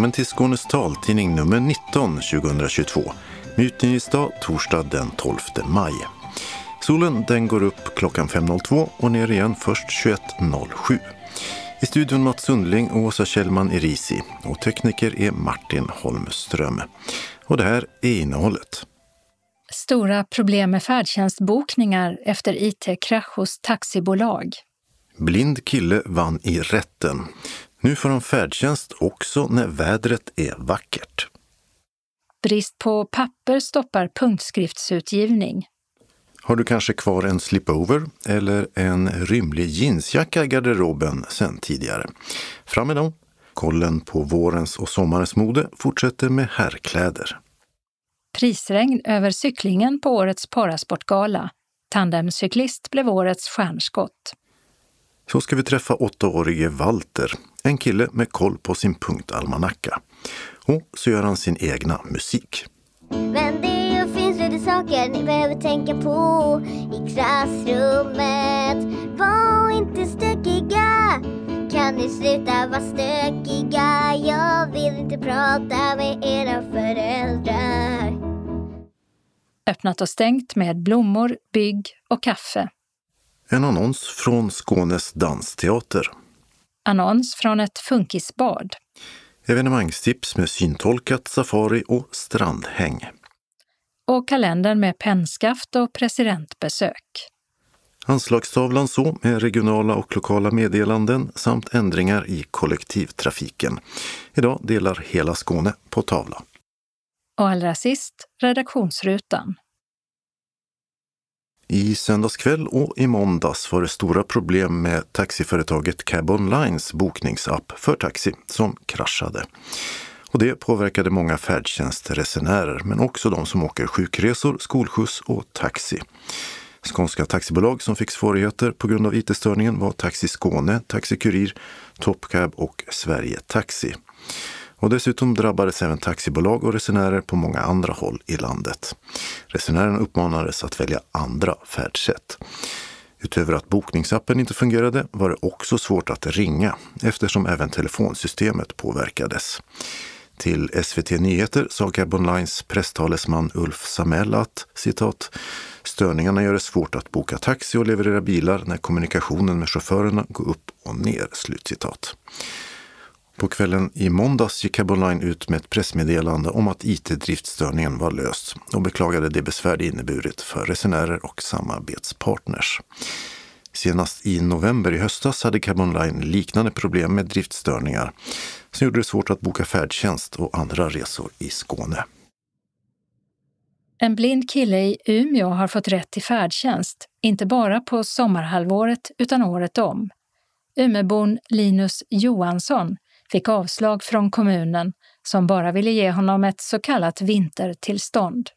Välkommen till Skånes taltidning nummer 19 2022. Utgivningsdag torsdag den 12 maj. Solen den går upp klockan 5.02 och ner igen först 21.07. I studion Mats Sundling och Åsa Kjellman Erisi och tekniker är Martin Holmström. Och det här är innehållet. Stora problem med färdtjänstbokningar efter IT-krasch hos taxibolag. Blind kille vann i rätten. Nu får han färdtjänst också när vädret är vackert. Brist på papper stoppar punktskriftsutgivning. Har du kanske kvar en slipover eller en rymlig jeansjacka i garderoben sen tidigare? Fram med dem! Kollen på vårens och sommarens mode fortsätter med herrkläder. Prisregn över cyklingen på årets parasportgala. Tandemcyklist blev årets stjärnskott. Så ska vi träffa åttaårige Walter, en kille med koll på sin punktalmanacka. Och så gör han sin egna musik. Men det finns lite saker ni behöver tänka på i klassrummet. Var inte stökiga. Kan ni sluta vara stökiga? Jag vill inte prata med era föräldrar. Öppnat och stängt med blommor, bygg och kaffe. En annons från Skånes dansteater. Annons från ett funkisbad. Evenemangstips med syntolkat safari och strandhäng. Och kalendern med pennskaft och presidentbesök. Anslagstavlan så med regionala och lokala meddelanden samt ändringar i kollektivtrafiken. Idag delar hela Skåne på tavla. Och allra sist redaktionsrutan. I söndags kväll och i måndags var det stora problem med taxiföretaget Cab Onlines bokningsapp för taxi som kraschade. Och det påverkade många färdtjänstresenärer men också de som åker sjukresor, skolskjuts och taxi. Skånska taxibolag som fick svårigheter på grund av IT-störningen var Taxi Skåne, Taxi Kurir, Topcab och Sverige Taxi. Och dessutom drabbades även taxibolag och resenärer på många andra håll i landet. Resenärerna uppmanades att välja andra färdsätt. Utöver att bokningsappen inte fungerade var det också svårt att ringa eftersom även telefonsystemet påverkades. Till SVT Nyheter sa Gabon Lines presstalesman Ulf Samell att citat Störningarna gör det svårt att boka taxi och leverera bilar när kommunikationen med chaufförerna går upp och ner. Slutcitat. På kvällen i måndags gick Cab Line ut med ett pressmeddelande om att IT-driftstörningen var löst och beklagade det besvär det inneburit för resenärer och samarbetspartners. Senast i november i höstas hade Cab Line liknande problem med driftstörningar som gjorde det svårt att boka färdtjänst och andra resor i Skåne. En blind kille i Umeå har fått rätt till färdtjänst, inte bara på sommarhalvåret utan året om. Umebon Linus Johansson fick avslag från kommunen som bara ville ge honom ett så kallat vintertillstånd.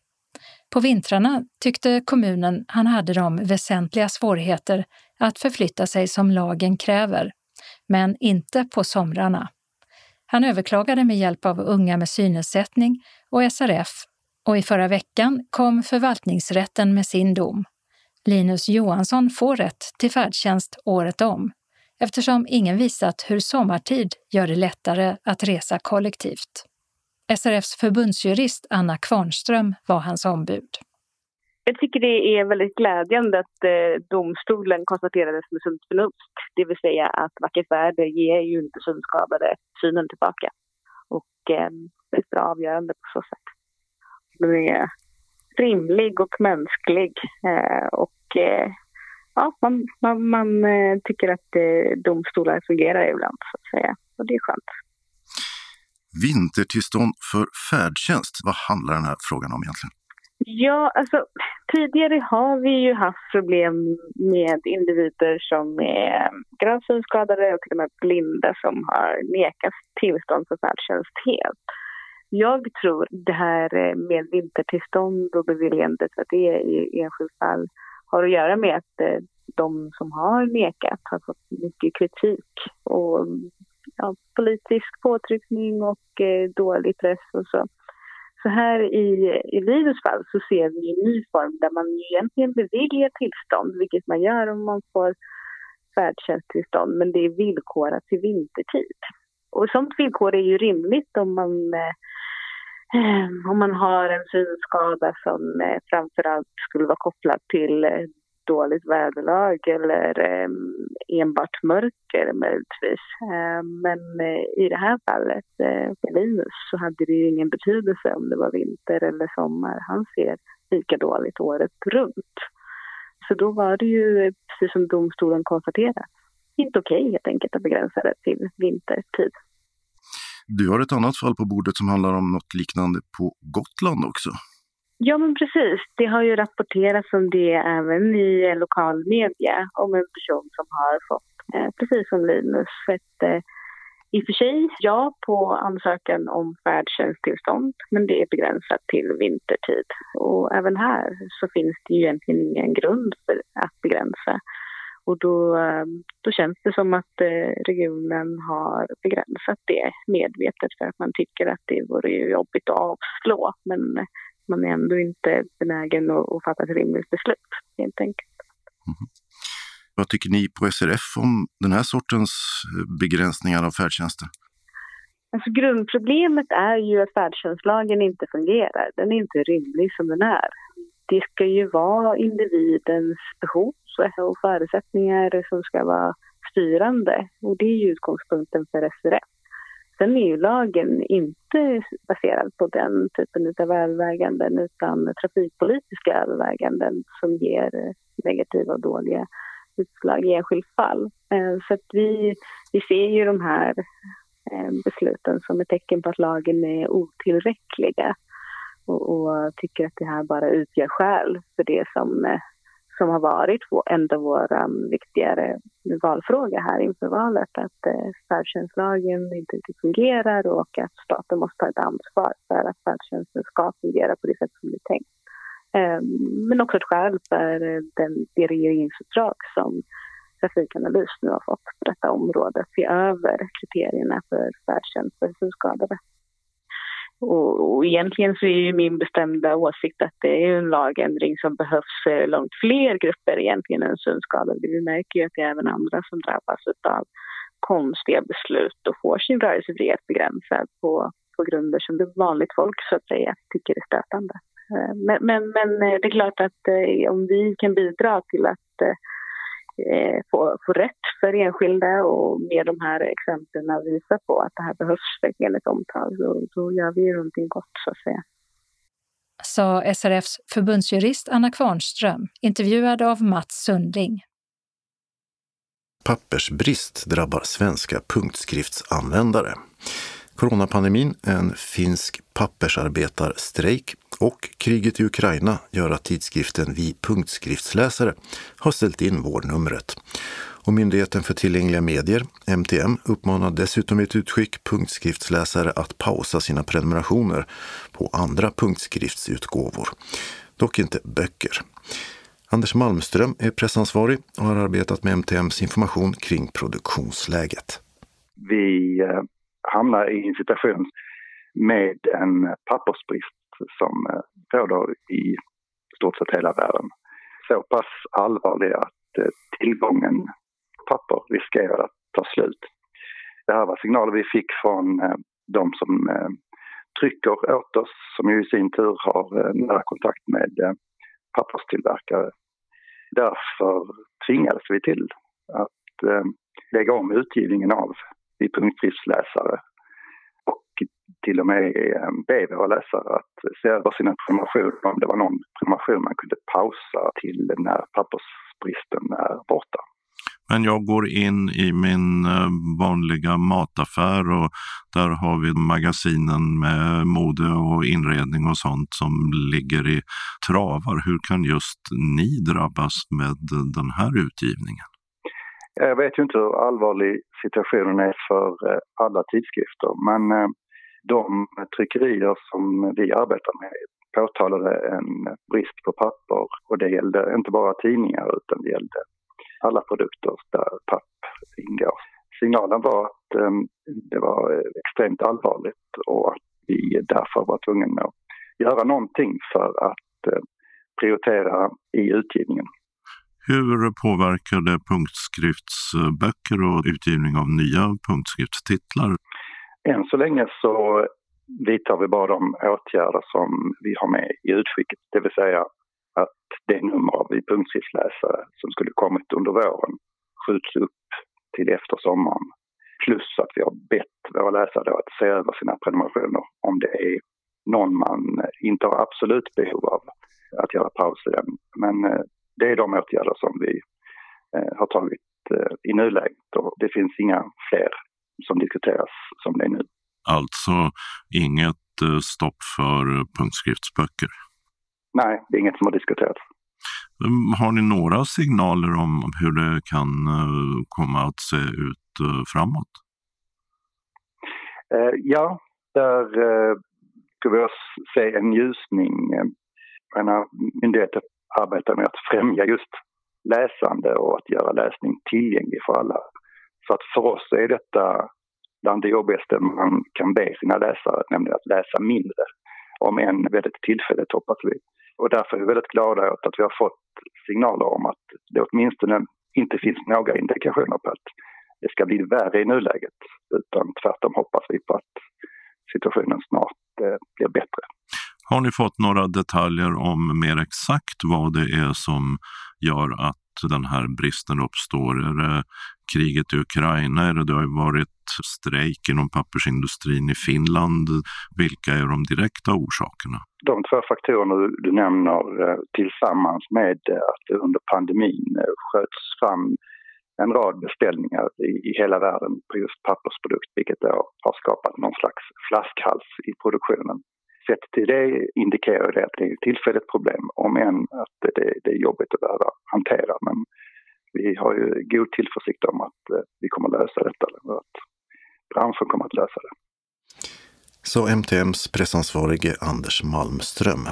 På vintrarna tyckte kommunen han hade de väsentliga svårigheter att förflytta sig som lagen kräver, men inte på somrarna. Han överklagade med hjälp av Unga med synnedsättning och SRF och i förra veckan kom förvaltningsrätten med sin dom. Linus Johansson får rätt till färdtjänst året om eftersom ingen visat hur sommartid gör det lättare att resa kollektivt. SRFs förbundsjurist Anna Kvarnström var hans ombud. Jag tycker det är väldigt glädjande att eh, domstolen konstaterades med sunt förnuft. Det vill säga att vackert väder ger ju inte synskadade synen tillbaka. Och eh, det är ett bra avgörande på så sätt. Den är rimlig och mänsklig eh, och eh, ja, man, man, man eh, tycker att eh, domstolar fungerar ibland så att säga. Och det är skönt. Vintertillstånd för färdtjänst, vad handlar den här frågan om egentligen? Ja, alltså tidigare har vi ju haft problem med individer som är gravt synskadade och till och med blinda som har nekats tillstånd för färdtjänst helt. Jag tror det här med vintertillstånd och beviljandet för det i enskilt fall har att göra med att eh, de som har nekat har fått mycket kritik och ja, politisk påtryckning och eh, dålig press och så. Så här i, i Linus fall så ser vi en ny form där man egentligen beviljar tillstånd, vilket man gör om man får färdtjänsttillstånd, men det är villkorat till vintertid. Och sånt villkor är ju rimligt om man, eh, Eh, om man har en synskada som eh, framförallt skulle vara kopplad till eh, dåligt väderlag eller eh, enbart mörker möjligtvis. Eh, men eh, i det här fallet eh, Linus så hade det ju ingen betydelse om det var vinter eller sommar. Han ser lika dåligt året runt. Så då var det ju, eh, precis som domstolen konstaterade, inte okej okay, helt enkelt att begränsa det till vintertid. Du har ett annat fall på bordet som handlar om något liknande på Gotland också. Ja, men precis. Det har ju rapporterats om det även i lokal media om en person som har fått, eh, precis som Linus, ett eh, i och för sig ja på ansökan om färdtjänsttillstånd, men det är begränsat till vintertid. Och även här så finns det ju egentligen ingen grund för att begränsa. Och då, eh, då känns det som att eh, regionen har begränsat det medvetet för att man tycker att det vore jobbigt att avslå. Men man är ändå inte benägen att, fatta ett rimligt beslut helt enkelt. Mm. Vad tycker ni på SRF om den här sortens eh, begränsningar av färdtjänsten? Alltså grundproblemet är ju att färdtjänstlagen inte fungerar. Den är inte rimlig som den är. Det ska ju vara individens behov och förutsättningar som ska vara styrande. Och det är ju utgångspunkten för SRF. Sen är ju lagen inte baserad på den typen av överväganden utan trafikpolitiska överväganden som ger negativa och dåliga utslag i enskilt fall. Eh, så att vi, vi ser ju de här eh, besluten som ett tecken på att lagen är otillräckliga och, och tycker att det här bara utgör skäl för det som, eh, som har varit en av våra viktigare valfråga här inför valet, att eh, färdtjänstlagen inte riktigt fungerar och att staten måste ta ett ansvar för att färdtjänsten ska fungera på det sätt som det är tänkt. Ehm, men också ett skäl för den, det regeringsuppdrag som Trafikanalys nu har fått på detta område, att se över kriterierna för färdtjänst för synskadade. Och, och egentligen så är ju min bestämda åsikt att det är en lagändring som behövs för långt fler grupper egentligen än synskadade. Vi märker ju att det är även andra som drabbas av konstiga beslut och får sin rörelsefrihet begränsad på, på grunder som det vanligt folk så att säga tycker är stötande. Eh, men, men, men, eh, det är klart att om vi kan bidra till att få, få rätt för enskilda och med de här exemplen visa på att det här behövs verkligen ett omtag, då, då gör vi ju någonting gott så att säga. Sa SRFs förbundsjurist Anna Kvarnström, intervjuad av Mats Sundling. Pappersbrist drabbar svenska punktskriftsanvändare. Coronapandemin, en finsk pappersarbetarstrejk och kriget i Ukraina gör att tidskriften Vi punktskriftsläsare har ställt in vårnumret. Och Myndigheten för tillgängliga medier, MTM, uppmanar dessutom i ett utskick punktskriftsläsare att pausa sina prenumerationer på andra punktskriftsutgåvor. Dock inte böcker. Anders Malmström är pressansvarig och har arbetat med MTMs information kring produktionsläget. Vi eh, hamnar i en situation med en pappersbrist som eh, råder i stort sett hela världen. Så pass allvarlig att eh, tillgången på papper riskerar att ta slut. Det här var signaler vi fick från eh, de som trycker åt oss som ju i sin tur har nära kontakt med papperstillverkare. Därför tvingades vi till att lägga om utgivningen av i punktskriftsläsare till och med eh, be våra läsare att se över sina prenumerationer om det var någon prenumeration man kunde pausa till när pappersbristen är borta. Men jag går in i min eh, vanliga mataffär och där har vi magasinen med mode och inredning och sånt som ligger i travar. Hur kan just ni drabbas med den här utgivningen? Jag vet ju inte hur allvarlig situationen är för eh, alla tidskrifter men de tryckerier som vi arbetar med påtalade en brist på papper och det gällde inte bara tidningar utan det gällde alla produkter där papp ingår. Signalen var att ehm, det var extremt allvarligt och att vi därför var tvungna att göra någonting för att eh, prioritera i utgivningen. Hur påverkar det punktskriftsböcker och utgivning av nya punktskriftstitlar? Än så länge så vidtar vi bara de åtgärder som vi har med i utskicket, det vill säga att det nummer av punktskriftsläsare som skulle kommit under våren skjuts upp till efter sommaren. Plus att vi har bett våra läsare att se över sina prenumerationer om det är någon man inte har absolut behov av att göra paus i den. Men eh, det är de åtgärder som vi eh, har tagit eh, i nuläget och det finns inga fler som diskuteras som det är nu. Alltså inget stopp för punktskriftsböcker? Nej, det är inget som har diskuterats. Mm, har ni några signaler om hur det kan komma att se ut framåt? Ja, där ska vi se en ljusning menar, myndigheter arbetar med att främja just läsande och att göra läsning tillgänglig för alla. Så att för oss är detta bland det jobbigaste man kan be sina läsare, nämligen att läsa mindre. Om än väldigt tillfälligt hoppas vi. Och därför är vi väldigt glada åt att vi har fått signaler om att det åtminstone inte finns några indikationer på att det ska bli värre i nuläget. Utan tvärtom hoppas vi på att situationen snart eh, blir bättre. Har ni fått några detaljer om mer exakt vad det är som gör att den här bristen uppstår? Är det kriget i Ukraina? Är det, det har varit strejk inom pappersindustrin i Finland. Vilka är de direkta orsakerna? De två faktorerna du nämner eh, tillsammans med att det under pandemin eh, sköts fram en rad beställningar i, hela världen på just pappersprodukt vilket då har skapat någon slags flaskhals i produktionen sett till det indikerar det att det är ett tillfälligt problem, om än att det, det är jobbigt att behöva hantera. Men vi har ju Eh, god tillförsikt om att eh, vi kommer att lösa detta, eller att branschen kommer att lösa det. Så MTMs pressansvarige Anders Malmström.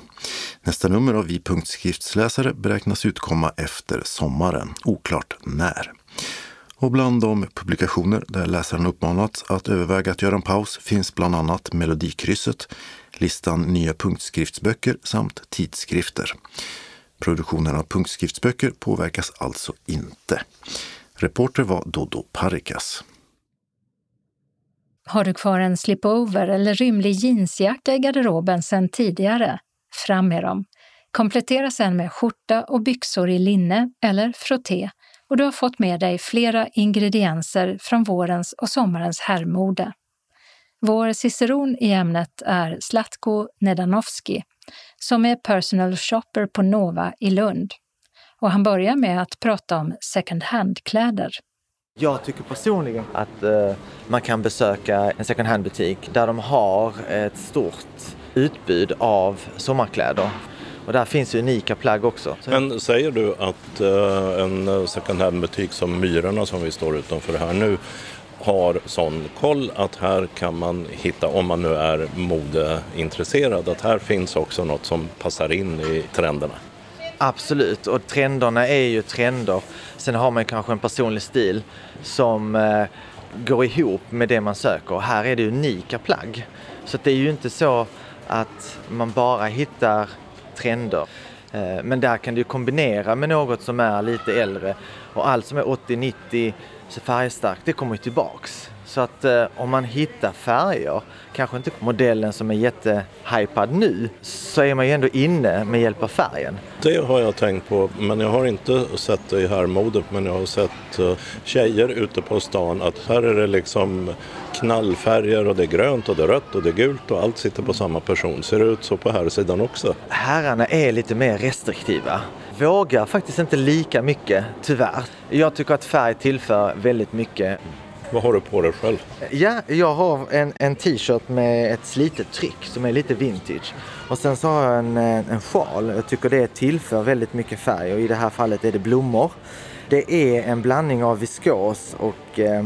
Nästa nummer av Vi punktskriftsläsare beräknas utkomma efter sommaren, oklart när. Och bland de publikationer där läsaren uppmanats att överväga att göra en paus finns bland annat Melodikrysset, listan nya punktskriftsböcker samt tidskrifter. Produktionen av punktskriftsböcker påverkas alltså inte. Reporter var Dodo Parikas. Har du kvar en slipover eller rymlig jeansjacka i garderoben sedan tidigare? Fram med dem! Komplettera sen med skjorta och byxor i linne eller frotté och du har fått med dig flera ingredienser från vårens och sommarens herrmode. Vår ciceron i ämnet är Zlatko Nedanovski som är personal shopper på Nova i Lund. Och han börjar med att prata om second hand-kläder. Jag tycker personligen att eh, man kan besöka en second hand-butik där de har ett stort utbud av sommarkläder. Och där finns unika plagg också. Men säger du att eh, en second hand-butik som Myrorna som vi står utanför här nu har sån koll att här kan man hitta, om man nu är modeintresserad, att här finns också något som passar in i trenderna. Absolut, och trenderna är ju trender. Sen har man kanske en personlig stil som eh, går ihop med det man söker. Här är det unika plagg. Så det är ju inte så att man bara hittar trender. Eh, men där kan du kombinera med något som är lite äldre och allt som är 80-90 så färgstarkt, det kommer ju tillbaks. Så att eh, om man hittar färger, kanske inte modellen som är jättehypad nu, så är man ju ändå inne med hjälp av färgen. Det har jag tänkt på, men jag har inte sett det i herrmodet, men jag har sett uh, tjejer ute på stan att här är det liksom knallfärger och det är grönt och det är rött och det är gult och allt sitter på samma person. Ser det ut så på här sidan också? Herrarna är lite mer restriktiva vågar faktiskt inte lika mycket, tyvärr. Jag tycker att färg tillför väldigt mycket. Vad har du på dig själv? Ja, jag har en, en t-shirt med ett slitet tryck som är lite vintage. Och sen så har jag en, en sjal. Jag tycker det tillför väldigt mycket färg och i det här fallet är det blommor. Det är en blandning av viskos och eh,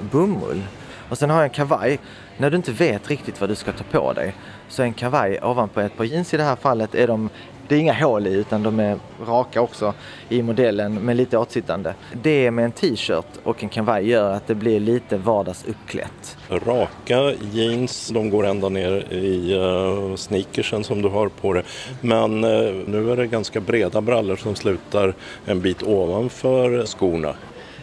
bomull. Och sen har jag en kavaj. När du inte vet riktigt vad du ska ta på dig så en kavaj ovanpå ett par jeans i det här fallet är de det är inga hål i utan de är raka också i modellen med lite åtsittande. Det med en t-shirt och en kavaj gör att det blir lite vardagsuppklätt. Raka jeans, de går ända ner i uh, sneakersen som du har på dig. Men uh, nu är det ganska breda brallor som slutar en bit ovanför skorna.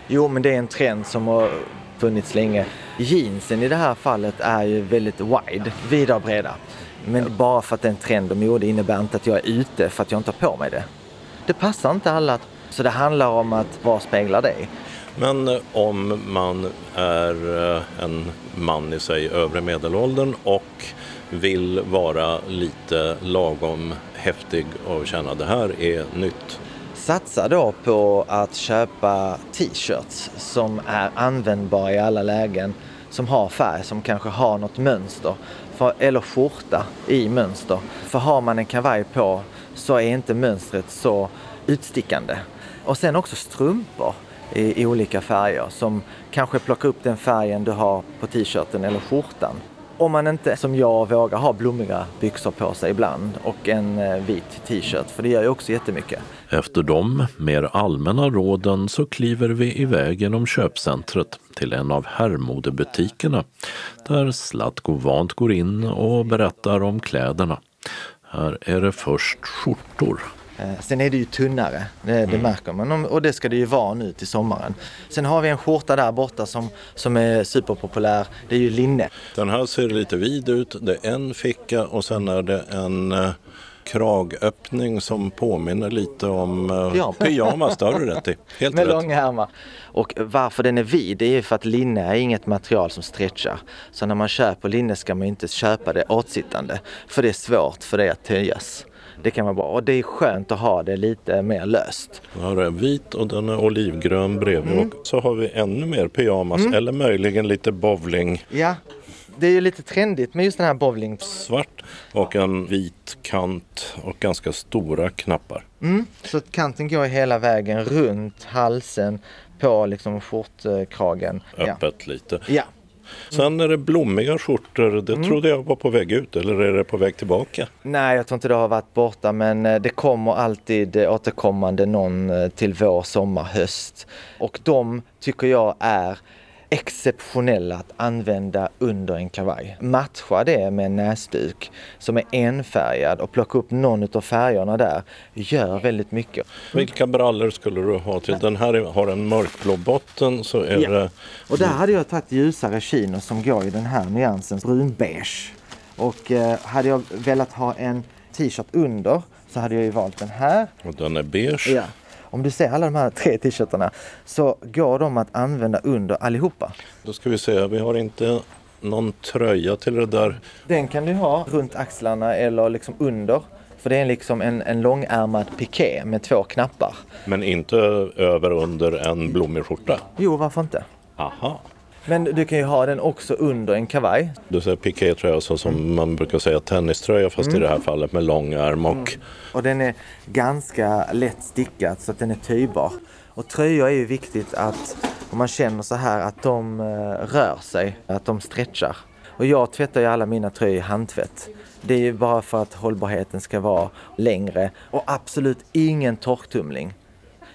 Jo, men det är en trend som har funnits länge. Jeansen i det här fallet är ju väldigt wide, vida och breda. Men bara för att det är en trend och mode innebär inte att jag är ute för att jag inte har på mig det. Det passar inte alla. Så det handlar om att vad speglar det? Men eh, om man är eh, en man i sig övre medelåldern och vill vara lite lagom häftig och känna det här är nytt. Satsa då på att köpa t-shirts som är användbara i alla lägen, som har färg, som kanske har något mönster. För, eller skjorta i mönster. För har man en kavaj på så är inte mönstret så utstickande. Och sen också strumpor i, i olika färger som kanske plockar upp den färgen du har på t-shirten eller skjortan. Om man inte som jag vågar ha blommiga byxor på sig ibland och en eh, vit t-shirt, för det gör ju också jättemycket. Efter de mer allmänna råden så kliver vi iväg genom köpcentret till en av herrmodebutikerna där Zlatko vant går in och berättar om kläderna. Här är det först skjortor. Eh, sen är det ju tunnare, det, det mm. märker man och det ska det ju vara nu till sommaren. Sen har vi en skjorta där borta som, som är superpopulär, det är ju linne. Den här ser lite vid ut, det är en ficka och sen är det en eh, kragöppning som påminner lite om uh, ja. pyjamas, det har du rätt i. Helt Med rätt. långa ärmar. Och varför den är vid, det är för att linne är inget material som stretchar. Så när man köper linne ska man inte köpa det åtsittande, för det är svårt för det att töjas. Det kan vara bra och det är skönt att ha det lite mer löst. Ja, den är vit och den är olivgrön bredvid mm. och så har vi ännu mer pyjamas mm. eller möjligen lite bowling. Ja, det är ju lite trendigt med just den här bowling. Svart och en vit kant och ganska stora knappar. Mm, så att kanten går hela vägen runt halsen på liksom skjortkragen. Öppet ja. lite. Ja. Sen är det blommiga skjortor. Det mm. trodde jag var på väg ut eller är det på väg tillbaka? Nej, jag tror inte det har varit borta men eh, det kommer alltid eh, återkommande någon eh, till vår, sommar, höst. Och de tycker jag är exceptionella att använda under en kavaj. Matcha det med en näsduk som är enfärgad och plocka upp någon av färgerna där gör väldigt mycket. Vilka brallor skulle du ha till? Den här har en mörkblå botten så är ja. det... Och där hade jag tagit ljusare chinos som går i den här nyansen brunbeige. Och eh, hade jag velat ha en t-shirt under så hade jag ju valt den här. Och den är beige. Ja. Om du ser alla de här tre t-shirtarna så går de att använda under allihopa. Då ska vi se, vi har inte någon tröja till det där. Den kan du ha runt axlarna eller liksom under. För det är liksom en, en långärmad piké med två knappar. Men inte över under en blommig skjorta? Jo, varför inte? Aha. Men du kan ju ha den också under en kavaj. Du säger pikétröja så som man brukar säga tenniströja fast mm. i det här fallet med lång ärm och... Mm. Och den är ganska lätt stickad så att den är töjbar. Och tröjor är ju viktigt att om man känner så här att de eh, rör sig, att de stretchar. Och jag tvättar ju alla mina tröjor i handtvätt. Det är ju bara för att hållbarheten ska vara längre och absolut ingen torktumling.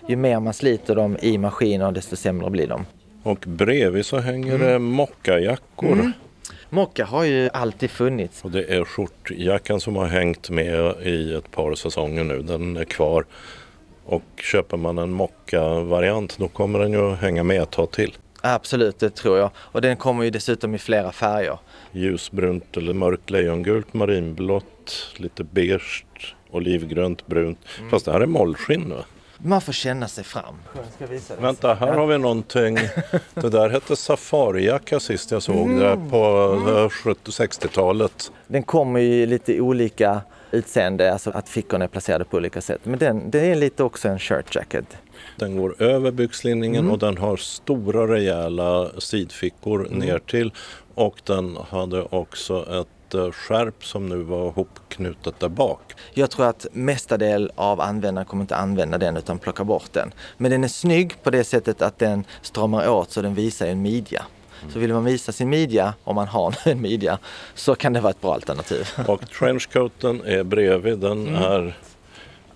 Ju mer man sliter dem i maskiner desto sämre blir de. Och bredvid så hänger det mm. mockajackor. Mm. Mocka har ju alltid funnits. Och det är skjortjackan som har hängt med i ett par säsonger nu. Den är kvar. Och köper man en mocka-variant då kommer den ju hänga med ett tag till. Absolut, det tror jag. Och den kommer ju dessutom i flera färger. Ljusbrunt eller mörkt lejongult, marinblått, lite beige, olivgrönt, brunt. Mm. Fast det här är mollskinn nu. Man får känna sig fram. Vänta, här har vi någonting. Det där hette safarijacka sist jag såg mm. det på 60-talet. Mm. Den kommer i lite olika utseende, alltså att fickorna är placerade på olika sätt. Men den, det är lite också en shirt jacket. Den går över byxlinningen mm. och den har stora rejäla sidfickor mm. ner till och den hade också ett skärp som nu var hopknutet där bak. Jag tror att mestadel av användarna kommer inte använda den utan plocka bort den. Men den är snygg på det sättet att den stramar åt så den visar en midja. Så vill man visa sin midja, om man har en midja, så kan det vara ett bra alternativ. Och trenchcoaten är bredvid, den mm. är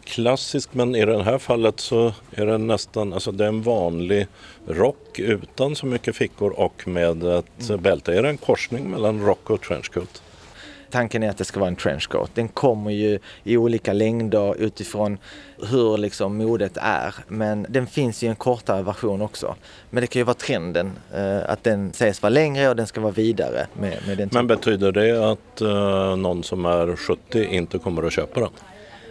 klassisk men i det här fallet så är den nästan, alltså det är en vanlig rock utan så mycket fickor och med ett mm. bälte. Är det en korsning mellan rock och trenchcoat? Tanken är att det ska vara en trenchcoat. Den kommer ju i olika längder utifrån hur liksom modet är. Men den finns i en kortare version också. Men det kan ju vara trenden eh, att den sägs vara längre och den ska vara vidare. Med, med den Men betyder det att uh, någon som är 70 inte kommer att köpa den?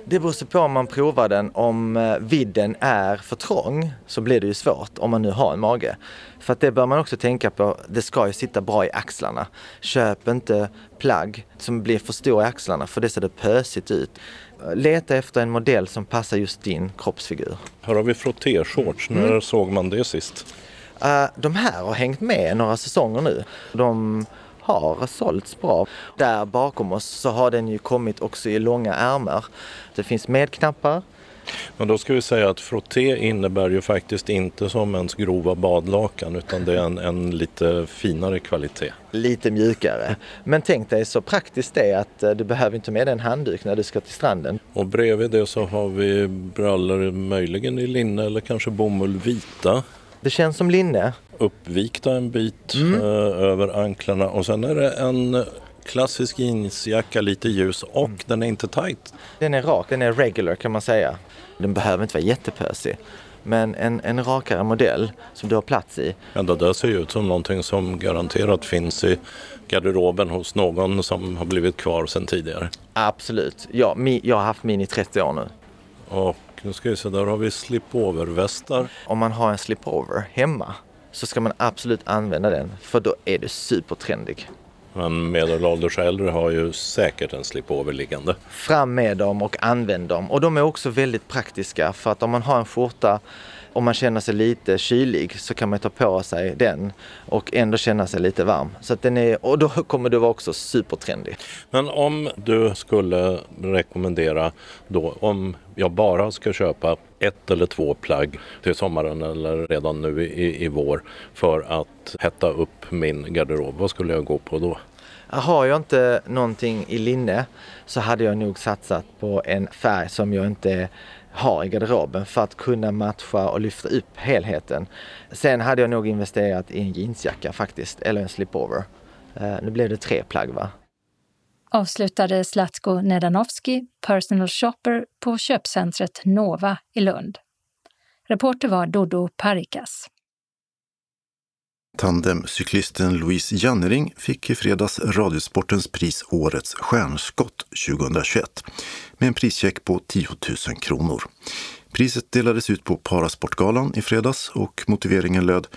Det beror på om man provar den. Om eh, vidden är för trång så blir det ju svårt om man nu har en mage. För att det bör man också tänka på. Det ska ju sitta bra i axlarna. Köp inte plagg som blir för stora i axlarna för det ser det pösigt ut. Leta efter en modell som passar just din kroppsfigur. Här har vi frottéshorts. Mm. När såg man det sist? Uh, de här har hängt med några säsonger nu. De har sålts bra. Där bakom oss så har den ju kommit också i långa ärmar. Det finns medknappar. Men då ska vi säga att frotté innebär ju faktiskt inte som ens grova badlakan utan det är en, en lite finare kvalitet. Lite mjukare. Men tänk dig så praktiskt det är att eh, du behöver inte med dig en handduk när du ska till stranden. Och bredvid det så har vi brallor möjligen i linne eller kanske bomull vita. Det känns som linne. Uppvikta en bit mm. eh, över anklarna och sen är det en klassisk jeansjacka, lite ljus och mm. den är inte tight. Den är rak, den är regular kan man säga. Den behöver inte vara jättepösig. Men en, en rakare modell som du har plats i. Ja, det där ser ju ut som någonting som garanterat finns i garderoben hos någon som har blivit kvar sedan tidigare. Absolut. Ja, mi, jag har haft min i 30 år nu. Och nu ska vi se, där har vi slipover-västar. Om man har en slipover hemma så ska man absolut använda den för då är du supertrendig. Men medelålders äldre har ju säkert en slipover liggande. Fram med dem och använd dem. Och de är också väldigt praktiska för att om man har en skjorta om man känner sig lite kylig så kan man ta på sig den och ändå känna sig lite varm. Så att den är, och då kommer du vara också supertrendig. Men om du skulle rekommendera då, om jag bara ska köpa ett eller två plagg till sommaren eller redan nu i, i vår för att hetta upp min garderob, vad skulle jag gå på då? Har jag inte någonting i linne så hade jag nog satsat på en färg som jag inte har i garderoben för att kunna matcha och lyfta upp helheten. Sen hade jag nog investerat i en jeansjacka faktiskt, eller en slipover. Eh, nu blev det tre plagg va? Avslutade Zlatko Nedanovski, personal shopper på köpcentret Nova i Lund. Reporter var Dodo Parikas. Tandemcyklisten Louise Jannering fick i fredags Radiosportens pris Årets stjärnskott 2021 med en prischeck på 10 000 kronor. Priset delades ut på Parasportgalan i fredags och motiveringen löd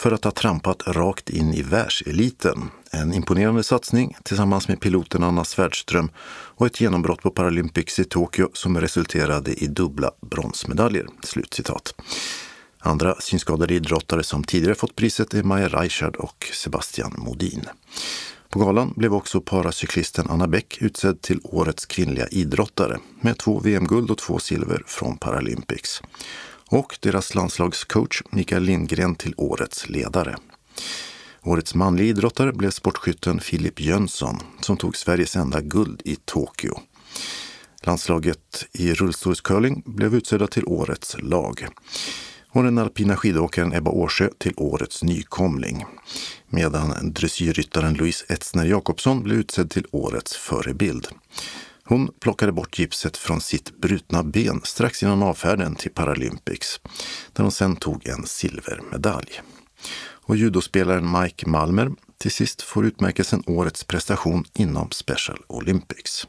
för att ha trampat rakt in i världseliten. En imponerande satsning tillsammans med piloten Anna Svärdström och ett genombrott på Paralympics i Tokyo som resulterade i dubbla bronsmedaljer. Slutcitat. Andra synskadade idrottare som tidigare fått priset är Maja Reichard och Sebastian Modin. På galan blev också paracyklisten Anna Bäck utsedd till årets kvinnliga idrottare med två VM-guld och två silver från Paralympics. Och deras landslagscoach Mikael Lindgren till årets ledare. Årets manliga idrottare blev sportskytten Filip Jönsson som tog Sveriges enda guld i Tokyo. Landslaget i rullstolscurling blev utsedda till årets lag och den alpina skidåkaren Ebba Årsjö till årets nykomling. Medan dressyrryttaren Louise Etzner Jakobsson blev utsedd till årets förebild. Hon plockade bort gipset från sitt brutna ben strax innan avfärden till Paralympics, där hon sen tog en silvermedalj. Och judospelaren Mike Malmer till sist får utmärkelsen Årets prestation inom Special Olympics.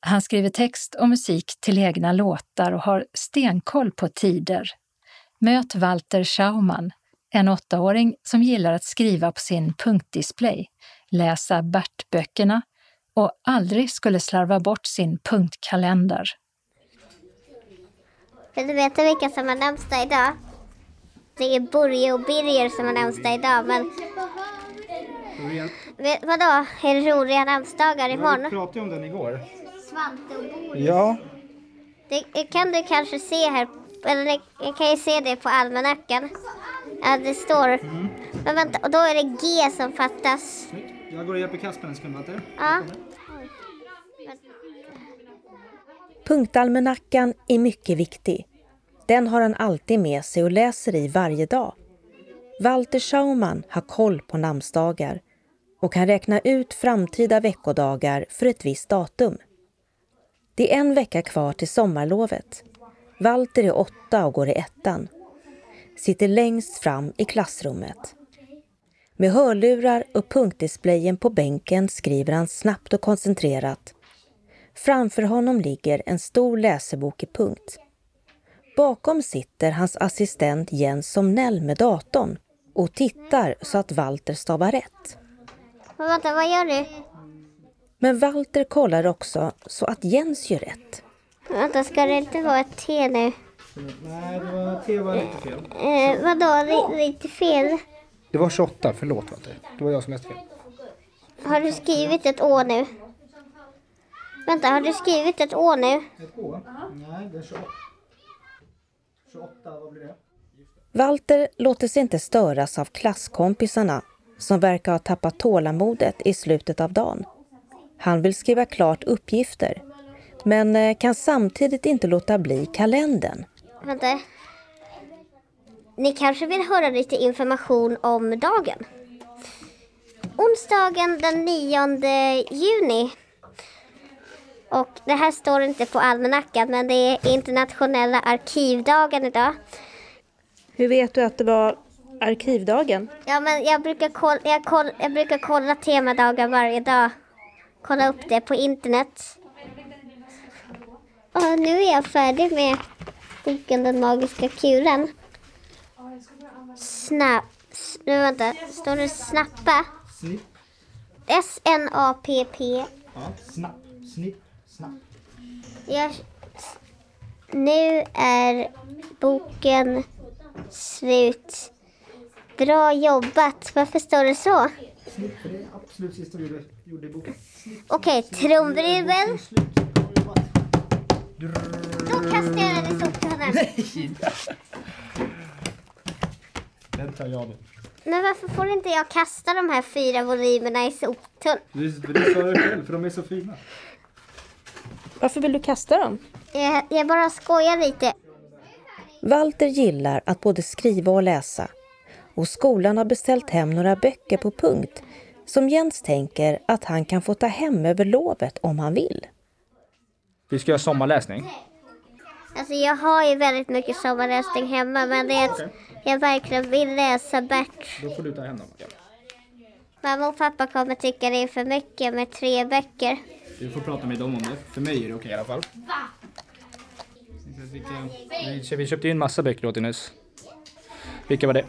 Han skriver text och musik till egna låtar och har stenkoll på tider. Möt Walter Schaumann, en åttaåring som gillar att skriva på sin punktdisplay, läsa Bert-böckerna och aldrig skulle slarva bort sin punktkalender. Vill du veta vilka som har namnsdag idag? Det är Borje och Birger som har namnsdag idag, men... Vadå? Är det roliga namnsdagar imorgon? Vi pratade om den igår. Svante och Boris. Ja. Det kan du kanske se här. Eller jag kan ju se det på almanackan. Ja, det står. Mm. Men vänta, och då är det G som fattas. Jag går och hjälper Kasper en sekund, Matte. Ja. Punktalmanackan är mycket viktig. Den har han alltid med sig och läser i varje dag. Walter Schaumann har koll på namnsdagar och kan räkna ut framtida veckodagar för ett visst datum. Det är en vecka kvar till sommarlovet. Walter är åtta och går i ettan. Sitter längst fram i klassrummet. Med hörlurar och punktdisplayen på bänken skriver han snabbt och koncentrerat. Framför honom ligger en stor läsebok i punkt. Bakom sitter hans assistent Jens Somnell med datorn och tittar så att Walter stavar rätt. Men vänta, vad gör du? Men Walter kollar också så att Jens gör rätt. Vänta, ska det inte vara ett T nu? Nej, det var, T var lite fel. Eh, vadå, Ri- lite fel? Det var 28, förlåt Walter. Det var jag som läste fel. Har du skrivit ett Å nu? Vänta, har du skrivit ett Å nu? Ett Å? Nej, det är 28. 28, vad blir det? Walter låter sig inte störas av klasskompisarna som verkar ha tappat tålamodet i slutet av dagen. Han vill skriva klart uppgifter men eh, kan samtidigt inte låta bli kalendern. Vänta. Ni kanske vill höra lite information om dagen? Onsdagen den 9 juni. Och det här står inte på almanackan men det är internationella arkivdagen idag. Hur vet du att det var arkivdagen? Ja men jag brukar, kolla, jag, koll, jag brukar kolla temadagar varje dag. Kolla upp det på internet. Och nu är jag färdig med boken Den magiska kuren. Snap... s- Nu vänta, står det snappa? Snipp. S-N-A-P-P. Ja, snapp. Snipp. Snapp. Jag... Nu är boken slut. Bra jobbat. Varför står det så? Snipp, för det är absolut sista vi gjorde, i boken. Okej, trumvirvel. Då kastar jag den i soptunnan. Den tar jag då. Men varför får inte jag kasta de här fyra volymerna i soptunnan? Du, du sa det själv, för de är så fina. Varför vill du kasta dem? Jag, jag bara skojar lite. Walter gillar att både skriva och läsa och skolan har beställt hem några böcker på punkt som Jens tänker att han kan få ta hem över lovet om han vill. Vi ska göra sommarläsning. Alltså jag har ju väldigt mycket sommarläsning hemma men det är att jag verkligen vill läsa Bert. Då får du ta hem dem. Ja. Mamma och pappa kommer tycka det är för mycket med tre böcker. Du får prata med dem om det. För mig är det okej i alla fall. Vilka, vi, vi köpte ju en massa böcker åt dig nyss. Vilka var det?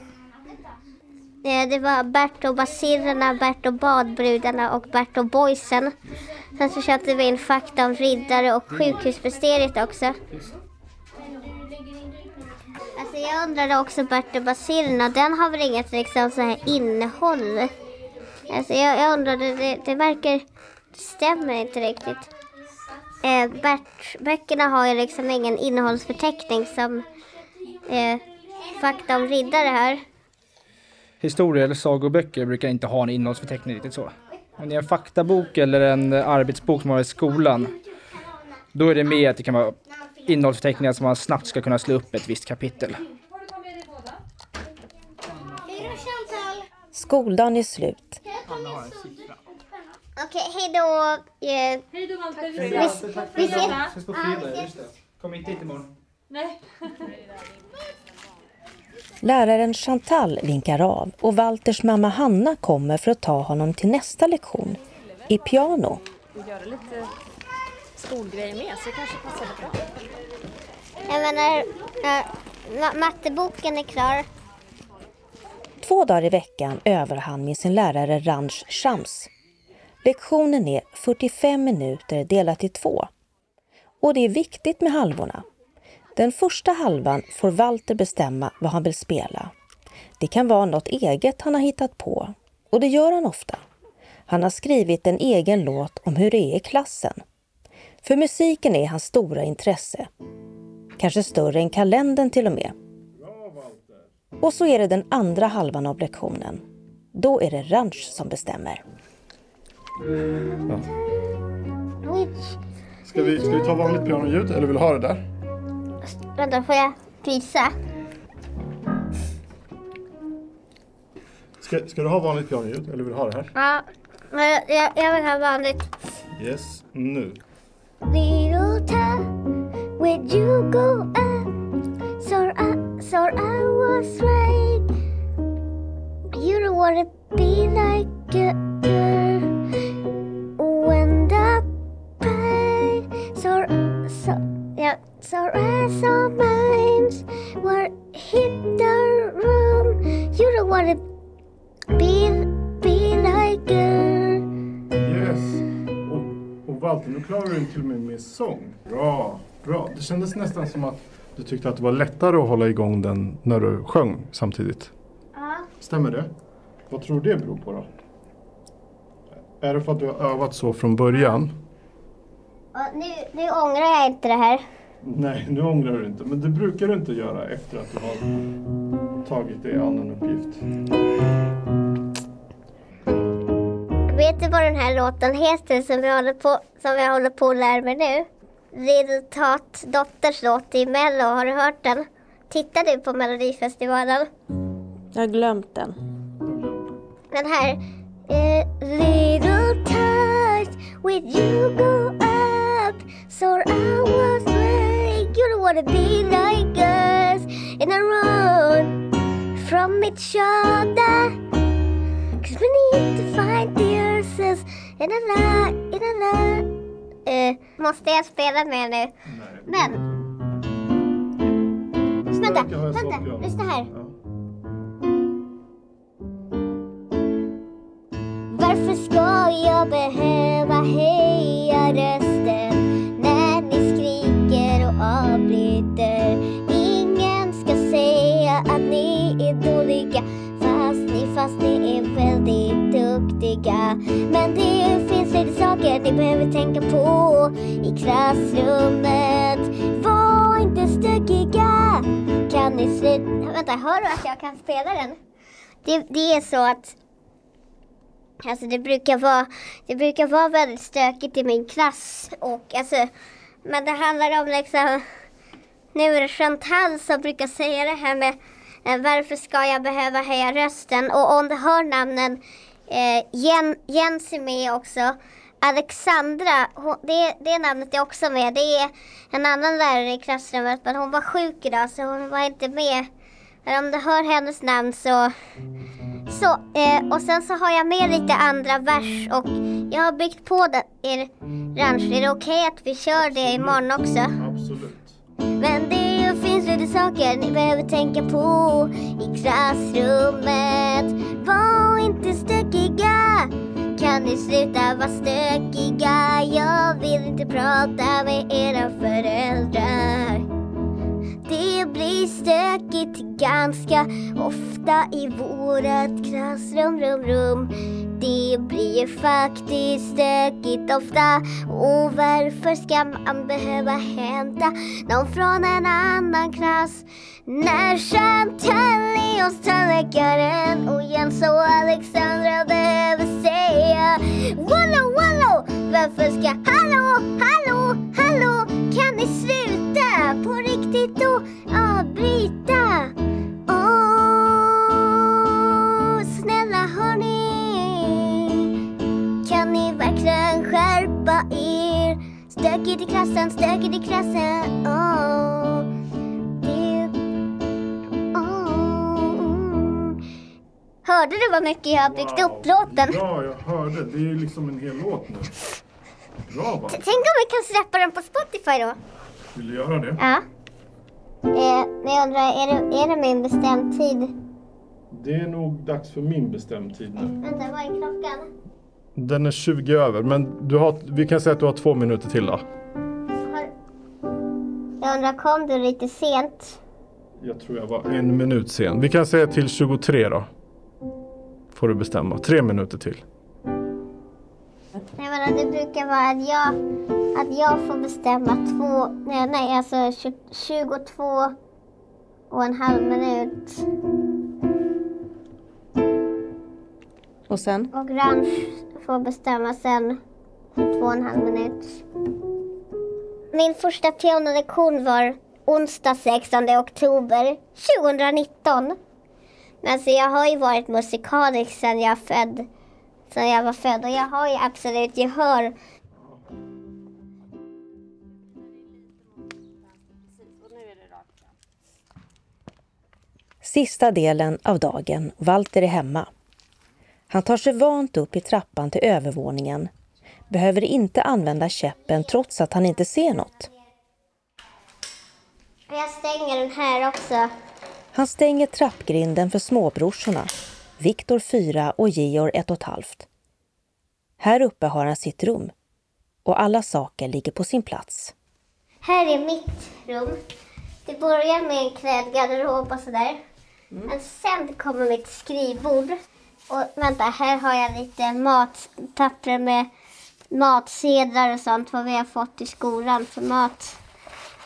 Det var Bert och basirerna, Bert och badbrudarna och Bert och boysen. Sen så köpte vi in fakta om riddare och sjukhusmysteriet också. Alltså jag undrade också Bert och basirerna, den har väl inget liksom så här innehåll? Alltså jag, jag undrade, det, det verkar, stämmer inte riktigt. Eh, Bert-böckerna har ju liksom ingen innehållsförteckning som eh, fakta om riddare har. Historie eller sagoböcker brukar inte ha en innehållsförteckning riktigt så. Om det är en faktabok eller en arbetsbok som man har i skolan, då är det mer att det kan vara innehållsförteckningar som man snabbt ska kunna slå upp ett visst kapitel. Skoldagen är slut. Okej, hej då. Eh, Hej då Walter. Vi, vi ses. Ses på fredag, just det. Kom inte hit imorgon. Nej. Läraren Chantal vinkar av och Walters mamma Hanna kommer för att ta honom till nästa lektion i piano. göra lite skolgrejer med så det kanske passar bra. Jag menar, eh, ma- matteboken är klar. Två dagar i veckan övar han med sin lärare Ranch Shams. Lektionen är 45 minuter delat i två. Och det är viktigt med halvorna. Den första halvan får Walter bestämma vad han vill spela. Det kan vara något eget han har hittat på. Och det gör han ofta. Han har skrivit en egen låt om hur det är i klassen. För musiken är hans stora intresse. Kanske större än kalendern till och med. Och så är det den andra halvan av lektionen. Då är det Ranch som bestämmer. Ska vi, ska vi ta vanligt pianoljud eller vill du ha det där? Vänta, får jag visa? Ska, ska du ha vanligt pianoljud eller vill du ha det här? Ja, Men jag, jag vill ha vanligt. Yes, nu. Little time where you go up So I, so I was right You don't wanna be like a girl So, so, yeah So I saw minds were hit the room You don't wanna be, be like girl Yes. Och, och Walter, nu klarar du till och med med sång. Bra, bra. Det kändes nästan som att du tyckte att det var lättare att hålla igång den när du sjöng samtidigt. Ja. Stämmer det? Vad tror du det beror på då? Är det för att du har övat så från början? Nu, nu ångrar jag inte det här. Nej, nu ångrar du inte. Men det brukar du inte göra efter att du har tagit dig an en uppgift. Vet du vad den här låten heter som vi håller på, som jag håller på att lära mig nu? Resultat Dotters låt i Mello. Har du hört den? Tittar du på Melodifestivalen? Jag har glömt den. Den här. Eh, little touch with you go So I was like you don't wanna be like us. And I run from each other Cause we need to find the answers. In a lot, in a lot eh, Måste jag spela med nu? Men. Vänta, vänta, lyssna här. Varför Men det finns lite saker ni behöver tänka på i klassrummet. Var inte stökiga! Kan ni sluta... Vänta, hör du att jag kan spela den? Det, det är så att Alltså det brukar vara, det brukar vara väldigt stökigt i min klass. Och alltså, men det handlar om liksom, nu är det Chantal som brukar säga det här med eh, varför ska jag behöva höja rösten? Och om du hör namnen, eh, Jen, Jens är med också. Alexandra, hon, det, det namnet är också med. Det är en annan lärare i klassrummet men hon var sjuk idag så hon var inte med. Men om du hör hennes namn så så, eh, och sen så har jag med lite andra vers och jag har byggt på den, er ranch. Är det okej att vi kör det imorgon också? Absolut. Men det saker ni behöver tänka på i klassrummet. Var inte stökiga. Kan ni sluta vara stökiga? Jag vill inte prata med era föräldrar. Det blir stökigt ganska ofta i vårat klassrum, rum, rum. Det blir faktiskt stökigt ofta och varför ska man behöva hämta någon från en annan klass? När Chantal är hos tandläkaren och Jens och Alexandra behöver säga Wallo, wallo! Varför ska hallå, hallå, hallå? Kan ni sluta på riktigt och avbryta? Oh. Verkligen skärpa er? Stökigt i klassen, stökigt i klassen det... Åh. Hörde du vad mycket jag har byggt upp låten? Ja, jag hörde. Det är ju liksom en hel låt nu. Bra va? Tänk om vi kan släppa den på Spotify då? Vill du göra det? Ja. Eh, men jag undrar, är det, är det min bestämd tid? Det är nog dags för min bestämdtid nu. Vänta, vad är klockan? Den är 20 över, men du har, vi kan säga att du har två minuter till då. Jag undrar, kom du lite sent? Jag tror jag var en minut sen. Vi kan säga till 23 då. Får du bestämma. Tre minuter till. Jag menar, det brukar vara att jag, att jag får bestämma två, nej, nej alltså tju- 22 och en halv minut. Och sen? Och Ranch får bestämma sen 22 och en halv minut. Min första pianolektion var onsdag 16 oktober 2019. Men alltså jag har ju varit musikalisk sedan jag född, sedan jag var född och jag har ju absolut gehör. Sista delen av dagen, Walter är hemma. Han tar sig vant upp i trappan till övervåningen, behöver inte använda käppen trots att han inte ser något. Jag stänger den här också. Han stänger trappgrinden för småbrorsorna, Viktor 4 och Georg 1,5. Här uppe har han sitt rum och alla saker ligger på sin plats. Här är mitt rum. Det börjar med en klädgarderob och sådär. Men sen kommer mitt skrivbord. Och vänta, här har jag lite matpapper med matsedlar och sånt, vad vi har fått i skolan för mat.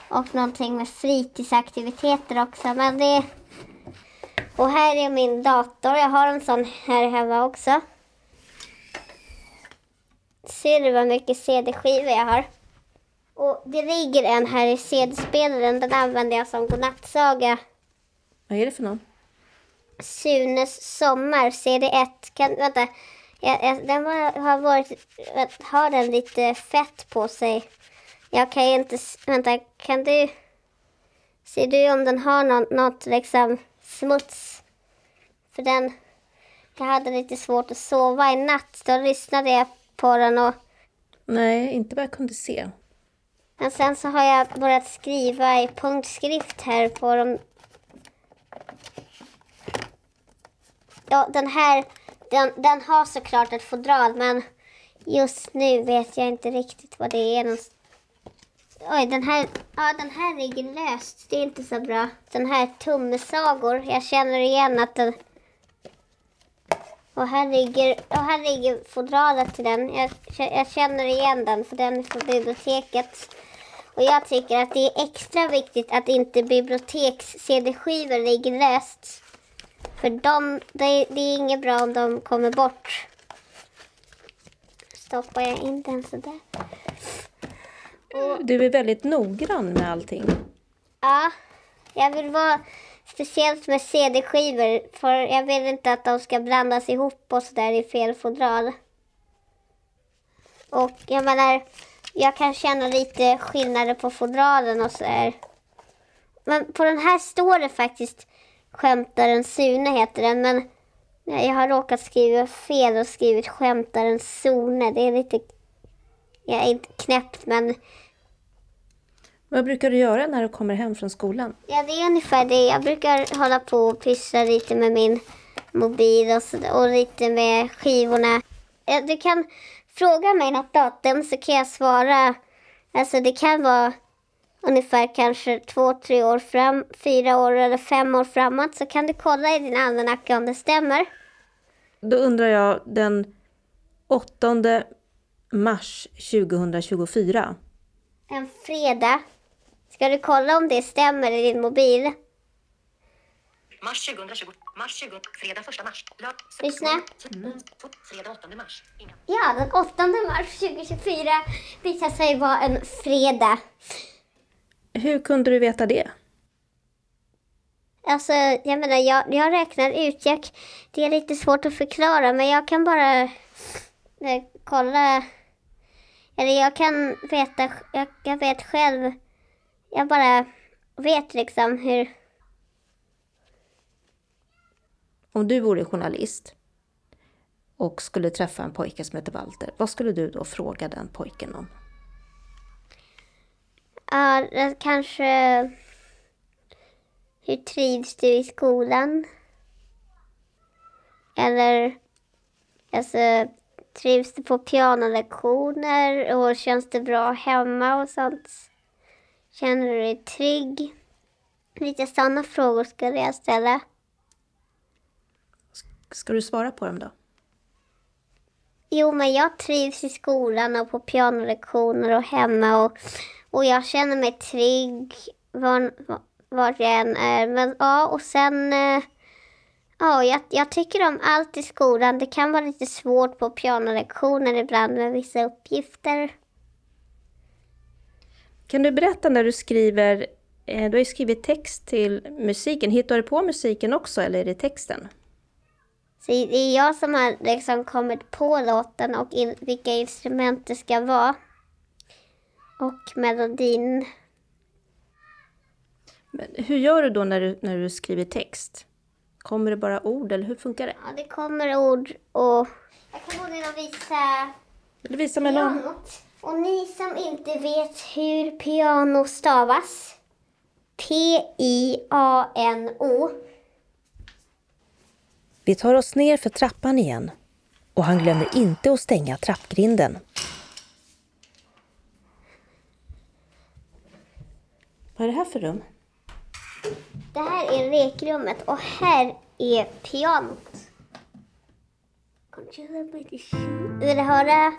Och någonting med fritidsaktiviteter också. Men det... Och här är min dator. Jag har en sån här hemma också. Ser du vad mycket CD-skivor jag har? Och det ligger en här i CD-spelaren. Den använder jag som godnattsaga. Vad är det för någon? Sunes sommar, CD1. Kan, vänta. Jag, jag, den var, har varit... Har den lite fett på sig? Jag kan ju inte... Vänta, kan du... Ser du om den har något, något liksom smuts? För den... Jag hade lite svårt att sova i natt. Då lyssnade jag på den och... Nej, inte vad jag kunde se. Men sen så har jag börjat skriva i punktskrift här på de... Ja, den här, den, den har såklart ett fodral men just nu vet jag inte riktigt vad det är. någonstans. Oj, den här, ja, den här ligger löst. Det är inte så bra. Den här tumsagor, jag känner igen att den... Och här ligger, och här ligger fodralet till den. Jag, jag känner igen den för den är från biblioteket. Och jag tycker att det är extra viktigt att inte biblioteks-CD-skivor ligger löst. För de, det, det är inget bra om de kommer bort. Stoppar jag in den sådär. Du är väldigt noggrann med allting. Ja, jag vill vara speciellt med CD-skivor. För jag vill inte att de ska blandas ihop och sådär i fel fodral. Och jag menar, jag kan känna lite skillnader på fodralen och sådär. Men på den här står det faktiskt Skämtaren Sune heter den. Men jag har råkat skriva fel och skrivit Skämtaren Sone. Det är lite, jag är inte knäppt men Vad brukar du göra när du kommer hem från skolan? Ja, det är ungefär det. Jag brukar hålla på och pyssla lite med min mobil och, så, och lite med skivorna. Du kan fråga mig något datum så kan jag svara. Alltså det kan vara ungefär kanske två, tre år fram, fyra år eller fem år framåt. Så kan du kolla i din almanacka om det stämmer. Då undrar jag den 8 mars 2024. En fredag. Ska du kolla om det stämmer i din mobil? Mars 2020, mars 20, fredag 1 mars. Lördag, Lyssna. fredag 8 mars. Inga. Ja, den 8 mars 2024 visar sig vara en fredag. Hur kunde du veta det? Alltså, jag menar, jag, jag räknar ut. Jag, det är lite svårt att förklara, men jag kan bara eh, kolla. Eller jag kan veta, jag, jag vet själv. Jag bara vet liksom hur... Om du vore journalist och skulle träffa en pojke som heter Walter, vad skulle du då fråga den pojken om? Ja, kanske... Hur trivs du i skolan? Eller... Alltså, trivs du på pianolektioner? Och känns det bra hemma och sånt? Känner du dig trygg? Lite sådana frågor skulle jag ställa. Ska du svara på dem då? Jo, men jag trivs i skolan och på pianolektioner och hemma och, och jag känner mig trygg var, var jag än är. Men ja, och sen... eh, Ja, jag, jag tycker om allt i skolan. Det kan vara lite svårt på pianolektioner ibland med vissa uppgifter. Kan du berätta när du skriver, eh, du har ju skrivit text till musiken, hittar du på musiken också eller är det texten? Så det är jag som har liksom kommit på låten och in, vilka instrument det ska vara. Och melodin. Men hur gör du då när du, när du skriver text? Kommer det bara ord eller hur funkar det? Ja, det kommer ord och... Jag kan gå ner och visa Vill du visa pianot. Och ni som inte vet hur piano stavas. P-I-A-N-O. Vi tar oss ner för trappan igen och han glömmer inte att stänga trappgrinden. Vad är det här för rum? Det här är lekrummet och här är pianot. Vill du höra,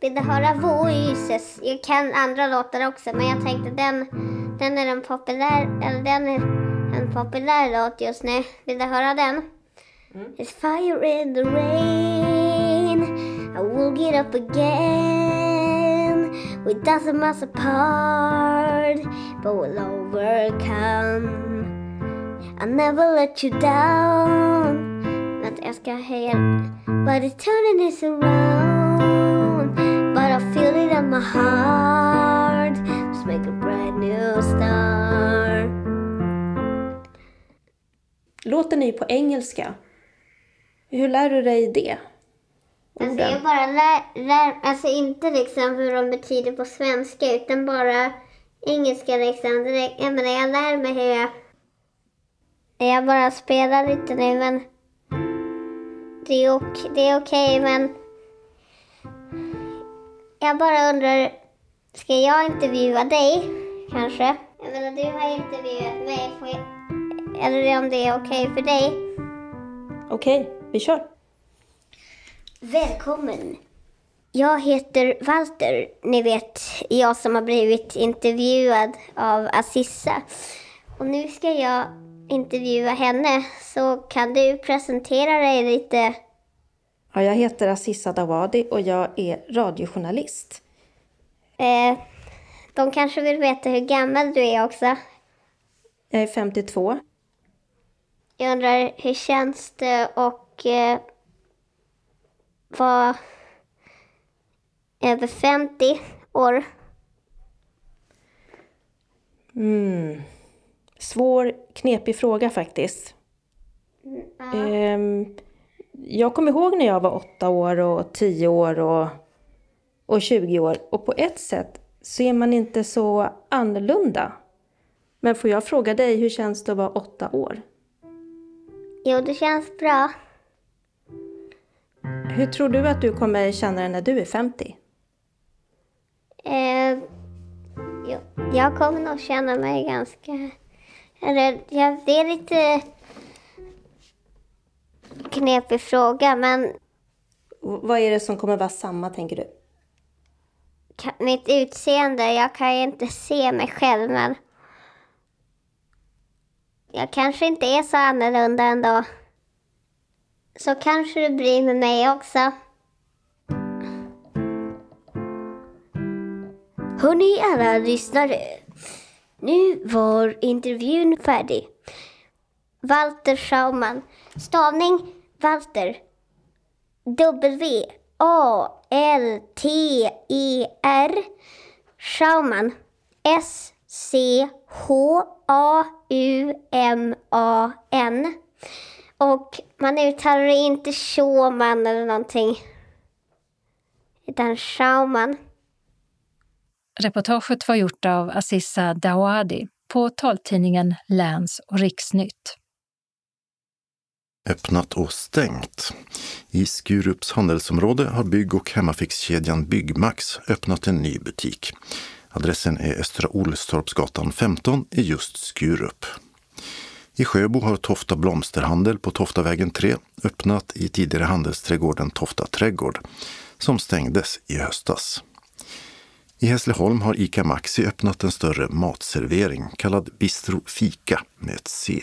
vill du höra Voices? Jag kan andra låtar också men jag tänkte den, den är en populär, eller den är en populär låt just nu. Vill du höra den? It's fire in the rain I will get up again We doesn't us apart But we'll overcome. I'll never let you down. Vänta, ask ska höja But it's turning us around. But I feel it in my heart. Let's make a brand new start. Låten är ju på engelska. Hur lär du dig det? Alltså jag bara lär, lär, alltså inte liksom hur de betyder på svenska utan bara engelska liksom. Jag menar jag lär mig hur jag, jag bara spelar lite nu men det är, ok, det är okej men jag bara undrar, ska jag intervjua dig kanske? Jag menar du har intervjuat mig, jag, eller om det är okej för dig? Okej, vi kör. Välkommen! Jag heter Walter. Ni vet, jag som har blivit intervjuad av Assissa. Och nu ska jag intervjua henne. Så kan du presentera dig lite? Ja, jag heter Assissa Dawadi och jag är radiojournalist. Eh, de kanske vill veta hur gammal du är också. Jag är 52. Jag undrar, hur känns det och eh, vara över 50 år? Mm. Svår, knepig fråga faktiskt. Ehm, jag kommer ihåg när jag var åtta år och tio år och, och 20 år. Och på ett sätt så är man inte så annorlunda. Men får jag fråga dig, hur känns det att vara åtta år? Jo, det känns bra. Hur tror du att du kommer känna det när du är 50? Eh, jo, jag kommer nog känna mig ganska... Eller, ja, det är lite knepig fråga, men Vad är det som kommer vara samma, tänker du? mitt utseende, jag kan ju inte se mig själv, men jag kanske inte är så annorlunda ändå. Så kanske det blir med mig också. Hörni alla lyssnare. Nu var intervjun färdig. Walter Schauman. Stavning Walter. W-A-L-T-E-R. Schauman. S-C-H-A-U-M-A-N. Och man uttalar det inte Schauman eller någonting. Utan Schauman. Reportaget var gjort av Assissa Dawadi på taltidningen Läns och Riksnytt. Öppnat och stängt. I Skurups handelsområde har bygg och hemmafixkedjan Byggmax öppnat en ny butik. Adressen är Östra Olstorpsgatan 15 i just Skurup. I Sjöbo har Tofta Blomsterhandel på Toftavägen 3 öppnat i tidigare handelsträdgården Tofta Trädgård, som stängdes i höstas. I Hässleholm har ICA Maxi öppnat en större matservering kallad Bistro Fika med ett C.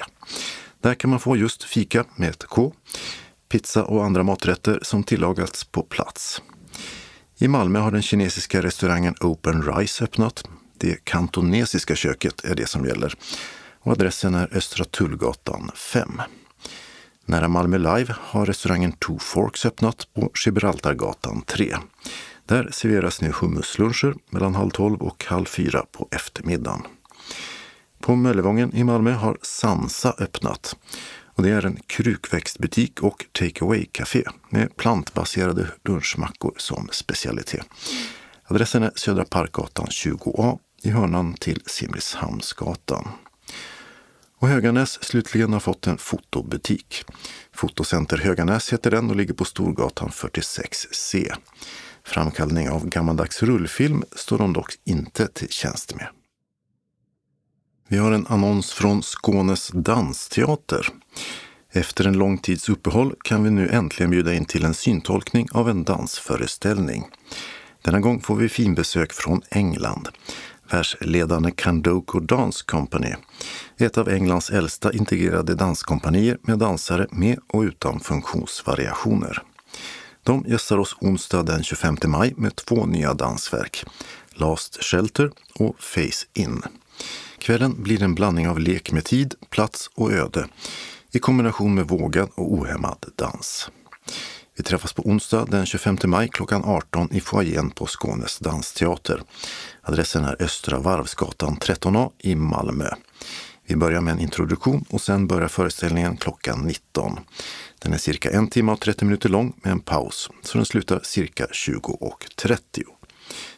Där kan man få just fika med ett K, pizza och andra maträtter som tillagats på plats. I Malmö har den kinesiska restaurangen Open Rice öppnat. Det kantonesiska köket är det som gäller och adressen är Östra Tullgatan 5. Nära Malmö Live har restaurangen Two Forks öppnat på Gibraltargatan 3. Där serveras nu hummusluncher mellan halv tolv och halv fyra på eftermiddagen. På Möllevången i Malmö har Sansa öppnat. Och det är en krukväxtbutik och take away-café med plantbaserade lunchmackor som specialitet. Adressen är Södra Parkgatan 20A i hörnan till Simrishamnsgatan. Och Höganäs slutligen har fått en fotobutik. Fotocenter Höganäs heter den och ligger på Storgatan 46C. Framkallning av gammaldags rullfilm står de dock inte till tjänst med. Vi har en annons från Skånes dansteater. Efter en lång tids uppehåll kan vi nu äntligen bjuda in till en syntolkning av en dansföreställning. Denna gång får vi finbesök från England. Världsledande Kandoko Dance Company, ett av Englands äldsta integrerade danskompanier med dansare med och utan funktionsvariationer. De gästar oss onsdag den 25 maj med två nya dansverk, Last Shelter och Face In. Kvällen blir en blandning av lek med tid, plats och öde i kombination med vågad och ohämmad dans. Vi träffas på onsdag den 25 maj klockan 18 i foajén på Skånes dansteater. Adressen är Östra Varvsgatan 13A i Malmö. Vi börjar med en introduktion och sen börjar föreställningen klockan 19. Den är cirka en timme och 30 minuter lång med en paus, så den slutar cirka 20.30.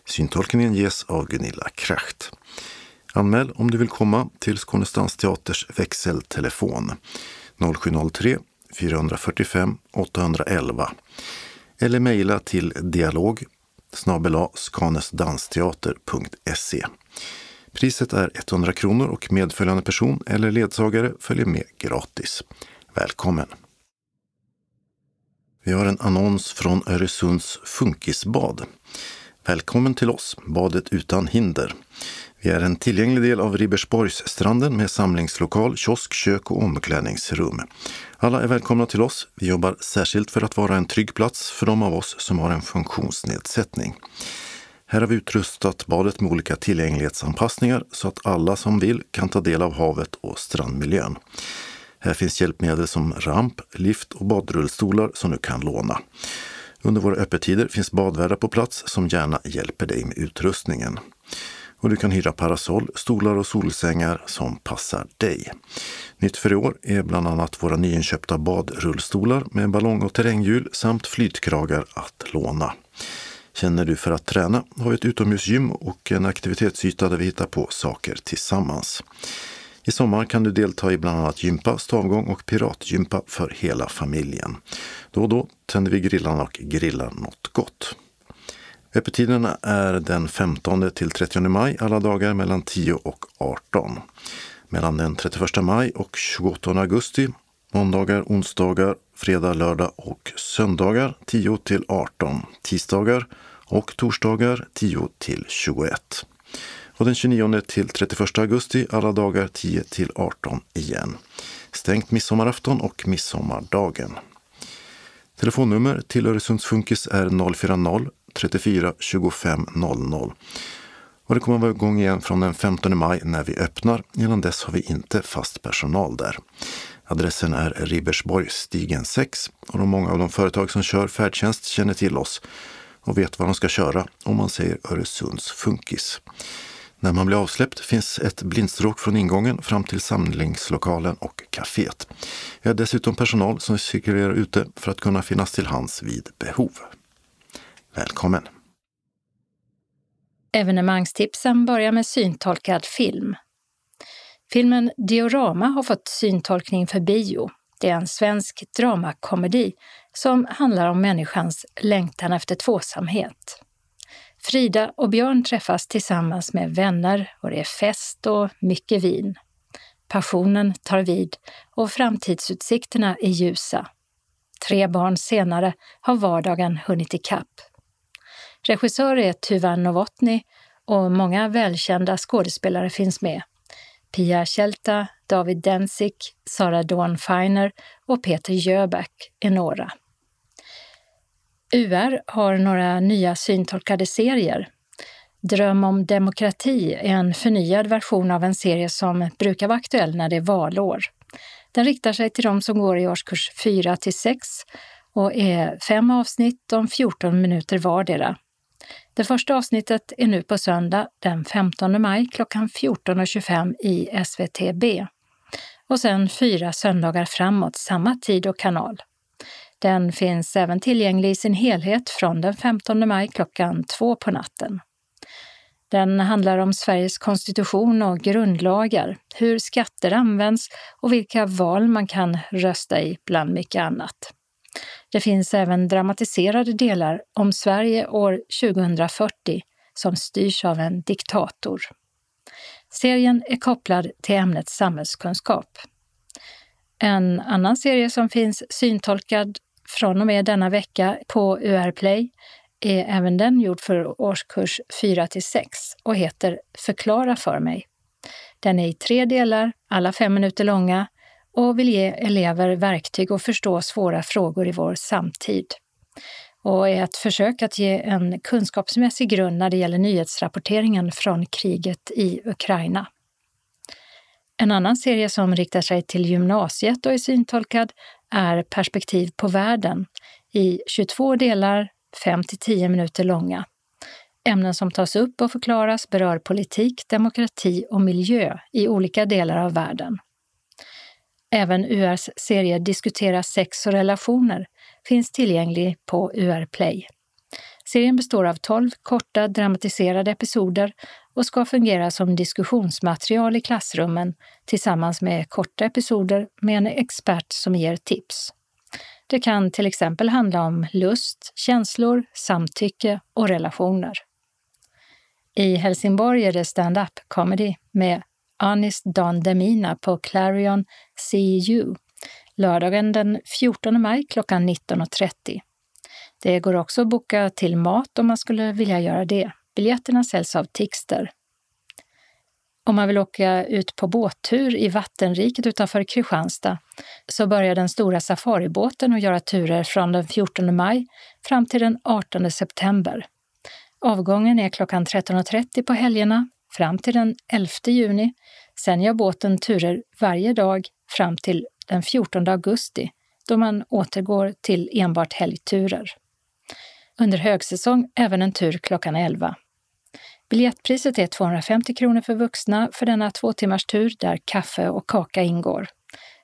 Syntolkningen ges av Gunilla Kracht. Anmäl om du vill komma till Skånes dansteaters växeltelefon 0703 445 811 eller mejla till dialog skanesdansteater.se. Priset är 100 kronor och medföljande person eller ledsagare följer med gratis. Välkommen! Vi har en annons från Öresunds funkisbad. Välkommen till oss, badet utan hinder. Vi är en tillgänglig del av Ribersborgsstranden med samlingslokal, kiosk, kök och omklädningsrum. Alla är välkomna till oss. Vi jobbar särskilt för att vara en trygg plats för de av oss som har en funktionsnedsättning. Här har vi utrustat badet med olika tillgänglighetsanpassningar så att alla som vill kan ta del av havet och strandmiljön. Här finns hjälpmedel som ramp, lift och badrullstolar som du kan låna. Under våra öppettider finns badvärdar på plats som gärna hjälper dig med utrustningen. Och du kan hyra parasoll, stolar och solsängar som passar dig. Nytt för i år är bland annat våra nyinköpta badrullstolar med ballong och terränghjul samt flytkragar att låna. Känner du för att träna har vi ett utomhusgym och en aktivitetsyta där vi hittar på saker tillsammans. I sommar kan du delta i bland annat gympa, stavgång och piratgympa för hela familjen. Då och då tänder vi grillarna och grillar något gott. Öppettiderna är den 15 till 30 maj alla dagar mellan 10 och 18. Mellan den 31 maj och 28 augusti måndagar, onsdagar, fredag, lördag och söndagar 10 till 18. Tisdagar och torsdagar 10 till 21. Och den 29 till 31 augusti alla dagar 10 till 18 igen. Stängt midsommarafton och midsommardagen. Telefonnummer till Öresundsfunkis är 040 34 25 00. Och det kommer att vara igång igen från den 15 maj när vi öppnar. Innan dess har vi inte fast personal där. Adressen är Ribersborg, stigen 6 och de många av de företag som kör färdtjänst känner till oss och vet vad de ska köra om man säger Öresunds funkis. När man blir avsläppt finns ett blindstråk från ingången fram till samlingslokalen och kaféet. Vi har dessutom personal som cirkulerar ute för att kunna finnas till hands vid behov. Välkommen! Evenemangstipsen börjar med syntolkad film. Filmen Diorama har fått syntolkning för bio. Det är en svensk dramakomedi som handlar om människans längtan efter tvåsamhet. Frida och Björn träffas tillsammans med vänner och det är fest och mycket vin. Passionen tar vid och framtidsutsikterna är ljusa. Tre barn senare har vardagen hunnit ikapp. Regissör är Tuvan Novotny och många välkända skådespelare finns med. Pia Tjelta, David Densik, Sara Dawn Feiner och Peter Jöback är några. UR har några nya syntolkade serier. Dröm om demokrati är en förnyad version av en serie som brukar vara aktuell när det är valår. Den riktar sig till de som går i årskurs 4 till 6 och är fem avsnitt om 14 minuter vardera. Det första avsnittet är nu på söndag den 15 maj klockan 14.25 i SVTB och sen fyra söndagar framåt samma tid och kanal. Den finns även tillgänglig i sin helhet från den 15 maj klockan två på natten. Den handlar om Sveriges konstitution och grundlagar, hur skatter används och vilka val man kan rösta i, bland mycket annat. Det finns även dramatiserade delar om Sverige år 2040 som styrs av en diktator. Serien är kopplad till ämnet samhällskunskap. En annan serie som finns syntolkad från och med denna vecka på UR Play är även den gjord för årskurs 4 till 6 och heter Förklara för mig. Den är i tre delar, alla fem minuter långa och vill ge elever verktyg att förstå svåra frågor i vår samtid och är ett försök att ge en kunskapsmässig grund när det gäller nyhetsrapporteringen från kriget i Ukraina. En annan serie som riktar sig till gymnasiet och är syntolkad är Perspektiv på världen i 22 delar, 5 till 10 minuter långa. Ämnen som tas upp och förklaras berör politik, demokrati och miljö i olika delar av världen. Även URs serie Diskutera sex och relationer finns tillgänglig på UR Play. Serien består av 12 korta dramatiserade episoder och ska fungera som diskussionsmaterial i klassrummen tillsammans med korta episoder med en expert som ger tips. Det kan till exempel handla om lust, känslor, samtycke och relationer. I Helsingborg är det stand-up comedy med Anis Don Demina på Clarion CU lördagen den 14 maj klockan 19.30. Det går också att boka till mat om man skulle vilja göra det. Biljetterna säljs av Tixter. Om man vill åka ut på båttur i vattenriket utanför Kristianstad så börjar den stora safaribåten att göra turer från den 14 maj fram till den 18 september. Avgången är klockan 13.30 på helgerna fram till den 11 juni. Sen gör båten turer varje dag fram till den 14 augusti då man återgår till enbart helgturer. Under högsäsong även en tur klockan 11. Biljettpriset är 250 kronor för vuxna för denna två timmars tur där kaffe och kaka ingår.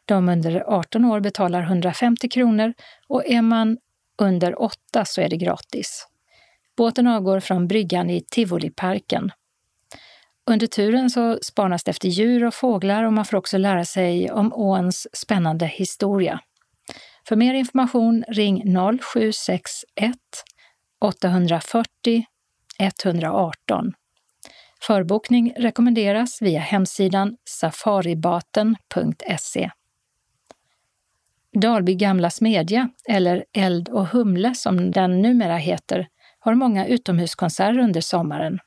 De under 18 år betalar 150 kronor och är man under 8 så är det gratis. Båten avgår från bryggan i Tivoliparken. Under turen så spanas det efter djur och fåglar och man får också lära sig om åns spännande historia. För mer information ring 0761 840 118. Förbokning rekommenderas via hemsidan safaribaten.se. Dalby gamla smedja, eller Eld och Humle som den numera heter, har många utomhuskonserter under sommaren.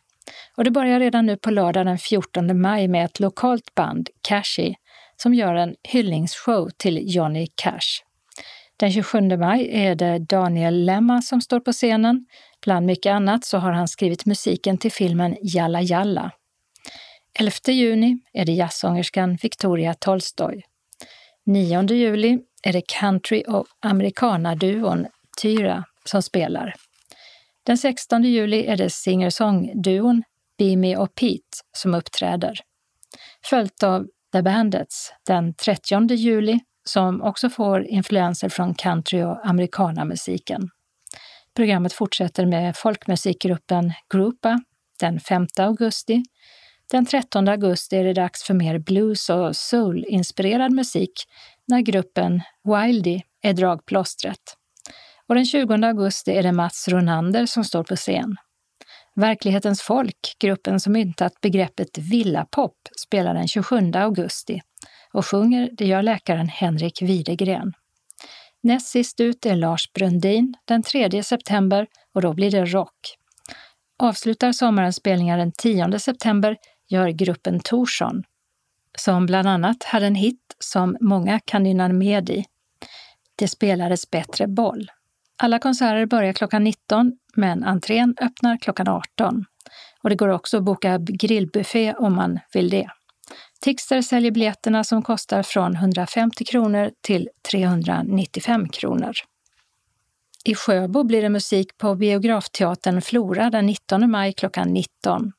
Och det börjar redan nu på lördag den 14 maj med ett lokalt band, Cashy, som gör en hyllningsshow till Johnny Cash. Den 27 maj är det Daniel Lemma som står på scenen. Bland mycket annat så har han skrivit musiken till filmen Jalla Jalla. 11 juni är det jazzsångerskan Victoria Tolstoy. 9 juli är det country och americana-duon Tyra som spelar. Den 16 juli är det singer-song-duon Bimi och Pete som uppträder. Följt av The Bandits den 30 juli som också får influenser från country och amerikanamusiken. Programmet fortsätter med folkmusikgruppen Groupa den 5 augusti. Den 13 augusti är det dags för mer blues och soul-inspirerad musik när gruppen Wildy är dragplåstret. Och den 20 augusti är det Mats Ronander som står på scen. Verklighetens folk, gruppen som myntat begreppet villapop, spelar den 27 augusti och sjunger det gör läkaren Henrik Widegren. Näst sist ut är Lars Brundin den 3 september och då blir det rock. Avslutar sommarens spelningar den 10 september gör gruppen Torsson, som bland annat hade en hit som många kan nynna med i. Det spelades bättre boll. Alla konserter börjar klockan 19, men entrén öppnar klockan 18. Och det går också att boka grillbuffé om man vill det. Tixter säljer biljetterna som kostar från 150 kronor till 395 kronor. I Sjöbo blir det musik på Biografteatern Flora den 19 maj klockan 19.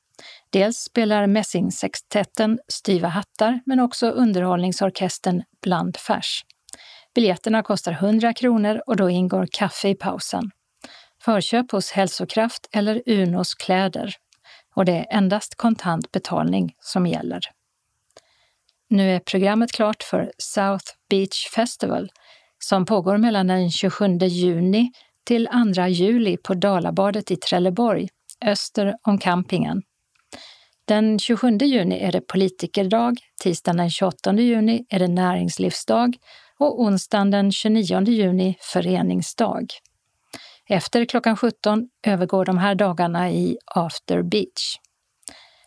Dels spelar Mässingsextetten Styva hattar men också underhållningsorkestern Bland färs. Biljetterna kostar 100 kronor och då ingår kaffe i pausen. Förköp hos Hälsokraft eller Unos kläder. Och det är endast kontant betalning som gäller. Nu är programmet klart för South Beach Festival som pågår mellan den 27 juni till 2 juli på Dalabadet i Trelleborg, öster om campingen. Den 27 juni är det politikerdag, tisdagen den 28 juni är det näringslivsdag och onsdagen den 29 juni föreningsdag. Efter klockan 17 övergår de här dagarna i After Beach.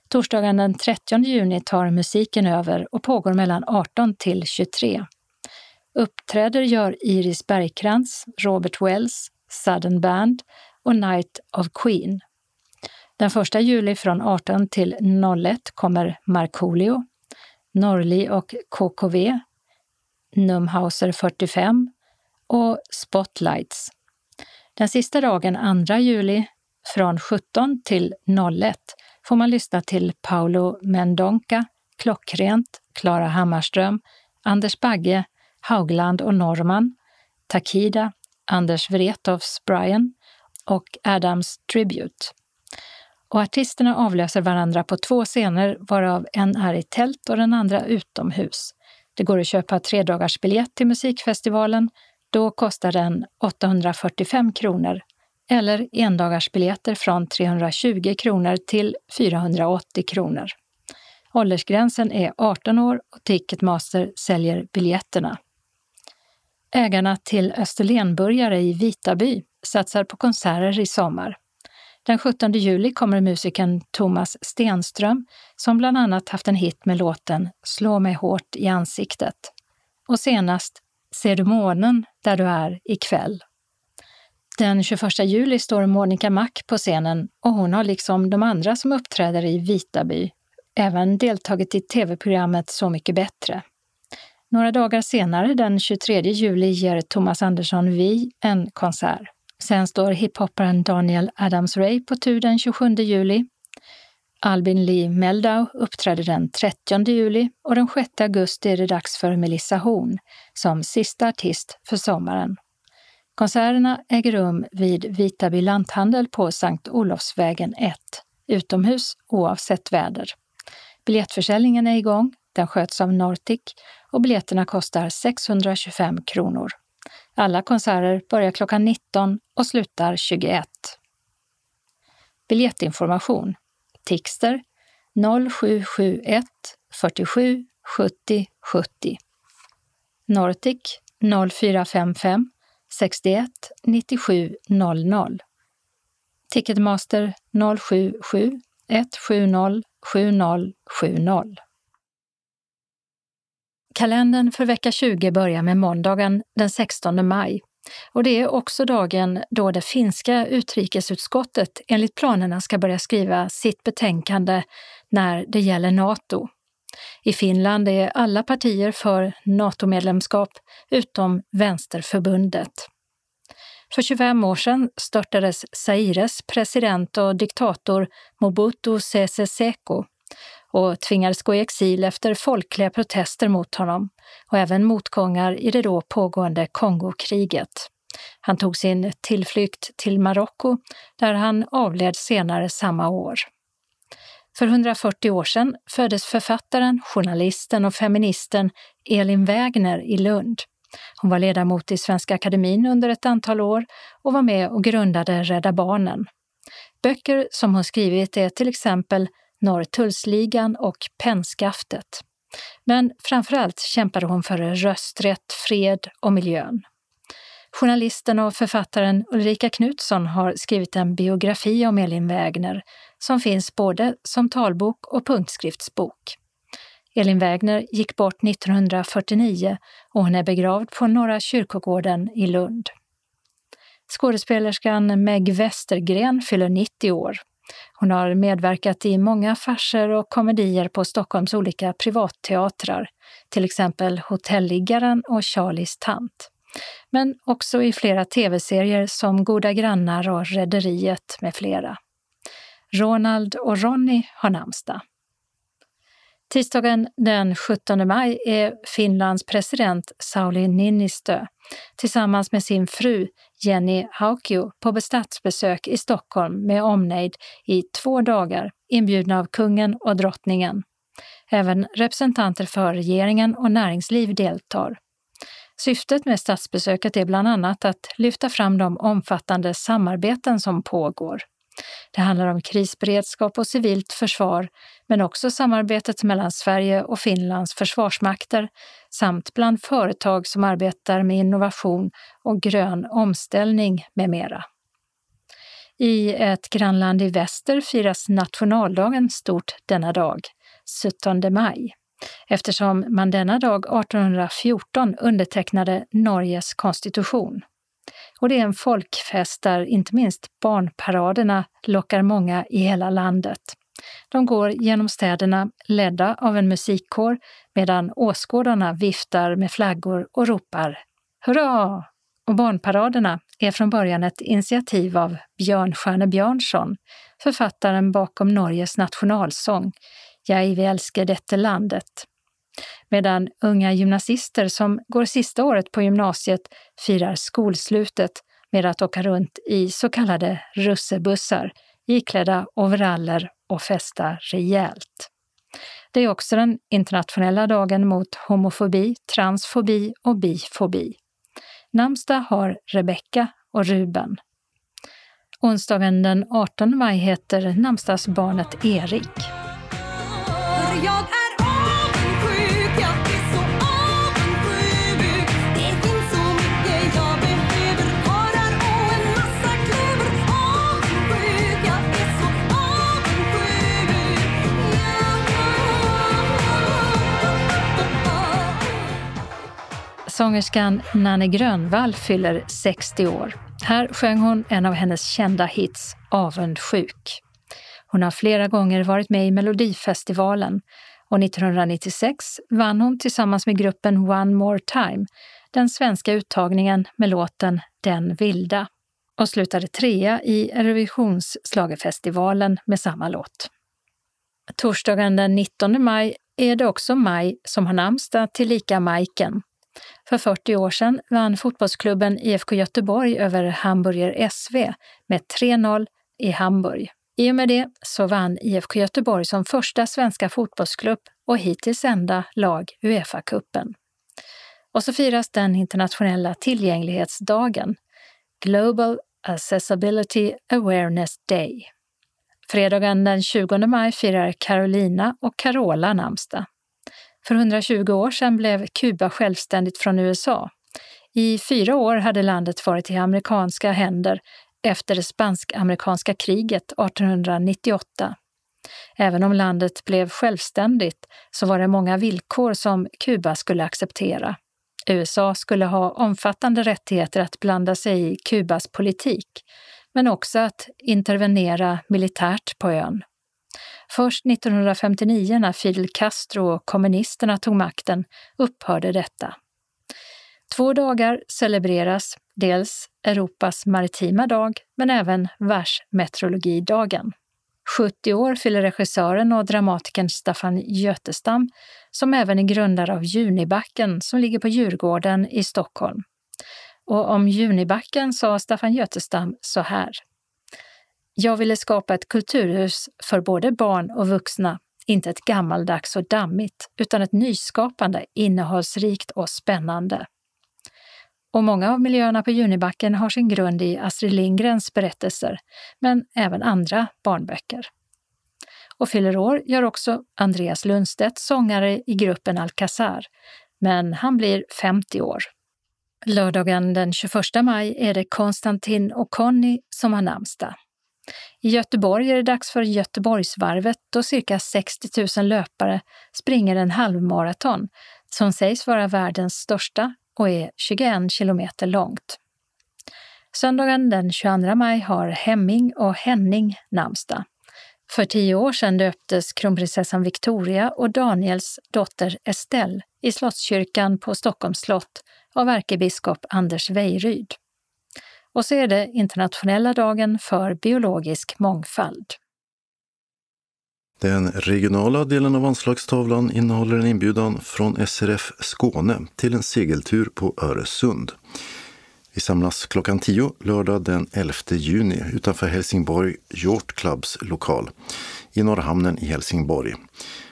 Torsdagen den 30 juni tar musiken över och pågår mellan 18 till 23. Uppträder gör Iris Bergkrans, Robert Wells, Sudden Band och Night of Queen. Den 1 juli från 18 till 01 kommer Markoolio, Norli och KKV, Numhauser 45 och Spotlights. Den sista dagen, 2 juli, från 17 till 01 får man lyssna till Paolo Mendonca, Klockrent, Klara Hammarström, Anders Bagge, Haugland och Norman, Takida, Anders Wrethofs Brian och Adams Tribute. Och artisterna avlöser varandra på två scener varav en är i tält och den andra utomhus. Det går att köpa tredagarsbiljett till musikfestivalen. Då kostar den 845 kronor eller endagarsbiljetter från 320 kronor till 480 kronor. Åldersgränsen är 18 år och Ticketmaster säljer biljetterna. Ägarna till Österlenburgare i Vitaby satsar på konserter i sommar. Den 17 juli kommer musikern Thomas Stenström som bland annat haft en hit med låten Slå mig hårt i ansiktet. Och senast Ser du månen där du är ikväll? Den 21 juli står Monica Mack på scenen och hon har liksom de andra som uppträder i Vitaby även deltagit i tv-programmet Så mycket bättre. Några dagar senare, den 23 juli, ger Thomas Andersson Vi en konsert. Sen står hiphopparen Daniel Adams-Ray på tur den 27 juli. Albin Lee Meldau uppträder den 30 juli och den 6 augusti är det dags för Melissa Horn som sista artist för sommaren. Konserterna äger rum vid Vitaby lanthandel på Sankt Olofsvägen 1, utomhus oavsett väder. Biljettförsäljningen är igång, den sköts av Nortic och biljetterna kostar 625 kronor. Alla konserter börjar klockan 19 och slutar 21. Biljettinformation. Tixter. 0771 47 70 70 Nortic 0455 61 97 00 Ticketmaster. 077 170 7070 Kalendern för vecka 20 börjar med måndagen den 16 maj och det är också dagen då det finska utrikesutskottet enligt planerna ska börja skriva sitt betänkande när det gäller Nato. I Finland är alla partier för NATO-medlemskap utom Vänsterförbundet. För 25 år sedan störtades Zaires president och diktator Mobutu Sese Seko och tvingades gå i exil efter folkliga protester mot honom och även motgångar i det då pågående Kongokriget. Han tog sin tillflykt till Marocko där han avled senare samma år. För 140 år sedan föddes författaren, journalisten och feministen Elin Wägner i Lund. Hon var ledamot i Svenska Akademin under ett antal år och var med och grundade Rädda Barnen. Böcker som hon skrivit är till exempel Norrtullsligan och Pennskaftet. Men framförallt kämpade hon för rösträtt, fred och miljön. Journalisten och författaren Ulrika Knutsson har skrivit en biografi om Elin Wägner som finns både som talbok och punktskriftsbok. Elin Wägner gick bort 1949 och hon är begravd på Norra kyrkogården i Lund. Skådespelerskan Meg Westergren fyller 90 år. Hon har medverkat i många farser och komedier på Stockholms olika privatteatrar, till exempel Hotelliggaren och Charlies tant. Men också i flera tv-serier som Goda grannar och Rederiet med flera. Ronald och Ronny har namnsdag. Tisdagen den 17 maj är Finlands president Sauli Niinistö tillsammans med sin fru Jenny Haukio på statsbesök i Stockholm med omnejd i två dagar, inbjudna av kungen och drottningen. Även representanter för regeringen och näringsliv deltar. Syftet med statsbesöket är bland annat att lyfta fram de omfattande samarbeten som pågår. Det handlar om krisberedskap och civilt försvar, men också samarbetet mellan Sverige och Finlands försvarsmakter samt bland företag som arbetar med innovation och grön omställning med mera. I ett grannland i väster firas nationaldagen stort denna dag, 17 maj, eftersom man denna dag 1814 undertecknade Norges konstitution. Och det är en folkfest där inte minst barnparaderna lockar många i hela landet. De går genom städerna ledda av en musikkår medan åskådarna viftar med flaggor och ropar Hurra! Och barnparaderna är från början ett initiativ av Björnstjerne Björnsson, författaren bakom Norges nationalsång Jag vi älskar detta landet medan unga gymnasister som går sista året på gymnasiet firar skolslutet med att åka runt i så kallade russebussar, iklädda overaller och festa rejält. Det är också den internationella dagen mot homofobi, transfobi och bifobi. Namnsdag har Rebecka och Ruben. Onsdagen den 18 maj heter namnsdagsbarnet Erik. Sångerskan Nanne Grönvall fyller 60 år. Här sjöng hon en av hennes kända hits, Avundsjuk. Hon har flera gånger varit med i Melodifestivalen och 1996 vann hon tillsammans med gruppen One More Time den svenska uttagningen med låten Den vilda och slutade trea i Eurovisionsschlagerfestivalen med samma låt. Torsdagen den 19 maj är det också Maj som har namnsdag tillika Majken. För 40 år sedan vann fotbollsklubben IFK Göteborg över Hamburger SV med 3-0 i Hamburg. I och med det så vann IFK Göteborg som första svenska fotbollsklubb och hittills enda lag Uefa-cupen. Och så firas den internationella tillgänglighetsdagen, Global Accessibility Awareness Day. Fredagen den 20 maj firar Carolina och Carola namnsdag. För 120 år sedan blev Kuba självständigt från USA. I fyra år hade landet varit i amerikanska händer efter det spansk-amerikanska kriget 1898. Även om landet blev självständigt så var det många villkor som Kuba skulle acceptera. USA skulle ha omfattande rättigheter att blanda sig i Kubas politik, men också att intervenera militärt på ön. Först 1959 när Fidel Castro och kommunisterna tog makten upphörde detta. Två dagar celebreras dels Europas maritima dag, men även världsmeteorologidagen. 70 år fyller regissören och dramatikern Staffan Götestam, som även är grundare av Junibacken som ligger på Djurgården i Stockholm. Och om Junibacken sa Staffan Götestam så här. Jag ville skapa ett kulturhus för både barn och vuxna, inte ett gammaldags och dammigt, utan ett nyskapande, innehållsrikt och spännande. Och många av miljöerna på Junibacken har sin grund i Astrid Lindgrens berättelser, men även andra barnböcker. Och fyller år gör också Andreas Lundstedt, sångare i gruppen Alcazar, men han blir 50 år. Lördagen den 21 maj är det Konstantin och Conny som har namnsdag. I Göteborg är det dags för Göteborgsvarvet då cirka 60 000 löpare springer en halvmaraton som sägs vara världens största och är 21 kilometer långt. Söndagen den 22 maj har Hemming och Henning namnsdag. För tio år sedan döptes kronprinsessan Victoria och Daniels dotter Estelle i Slottskyrkan på Stockholms slott av ärkebiskop Anders Wejryd. Och så är det internationella dagen för biologisk mångfald. Den regionala delen av anslagstavlan innehåller en inbjudan från SRF Skåne till en segeltur på Öresund. Vi samlas klockan 10 lördag den 11 juni utanför Helsingborg Yacht Clubs lokal i Norra hamnen i Helsingborg.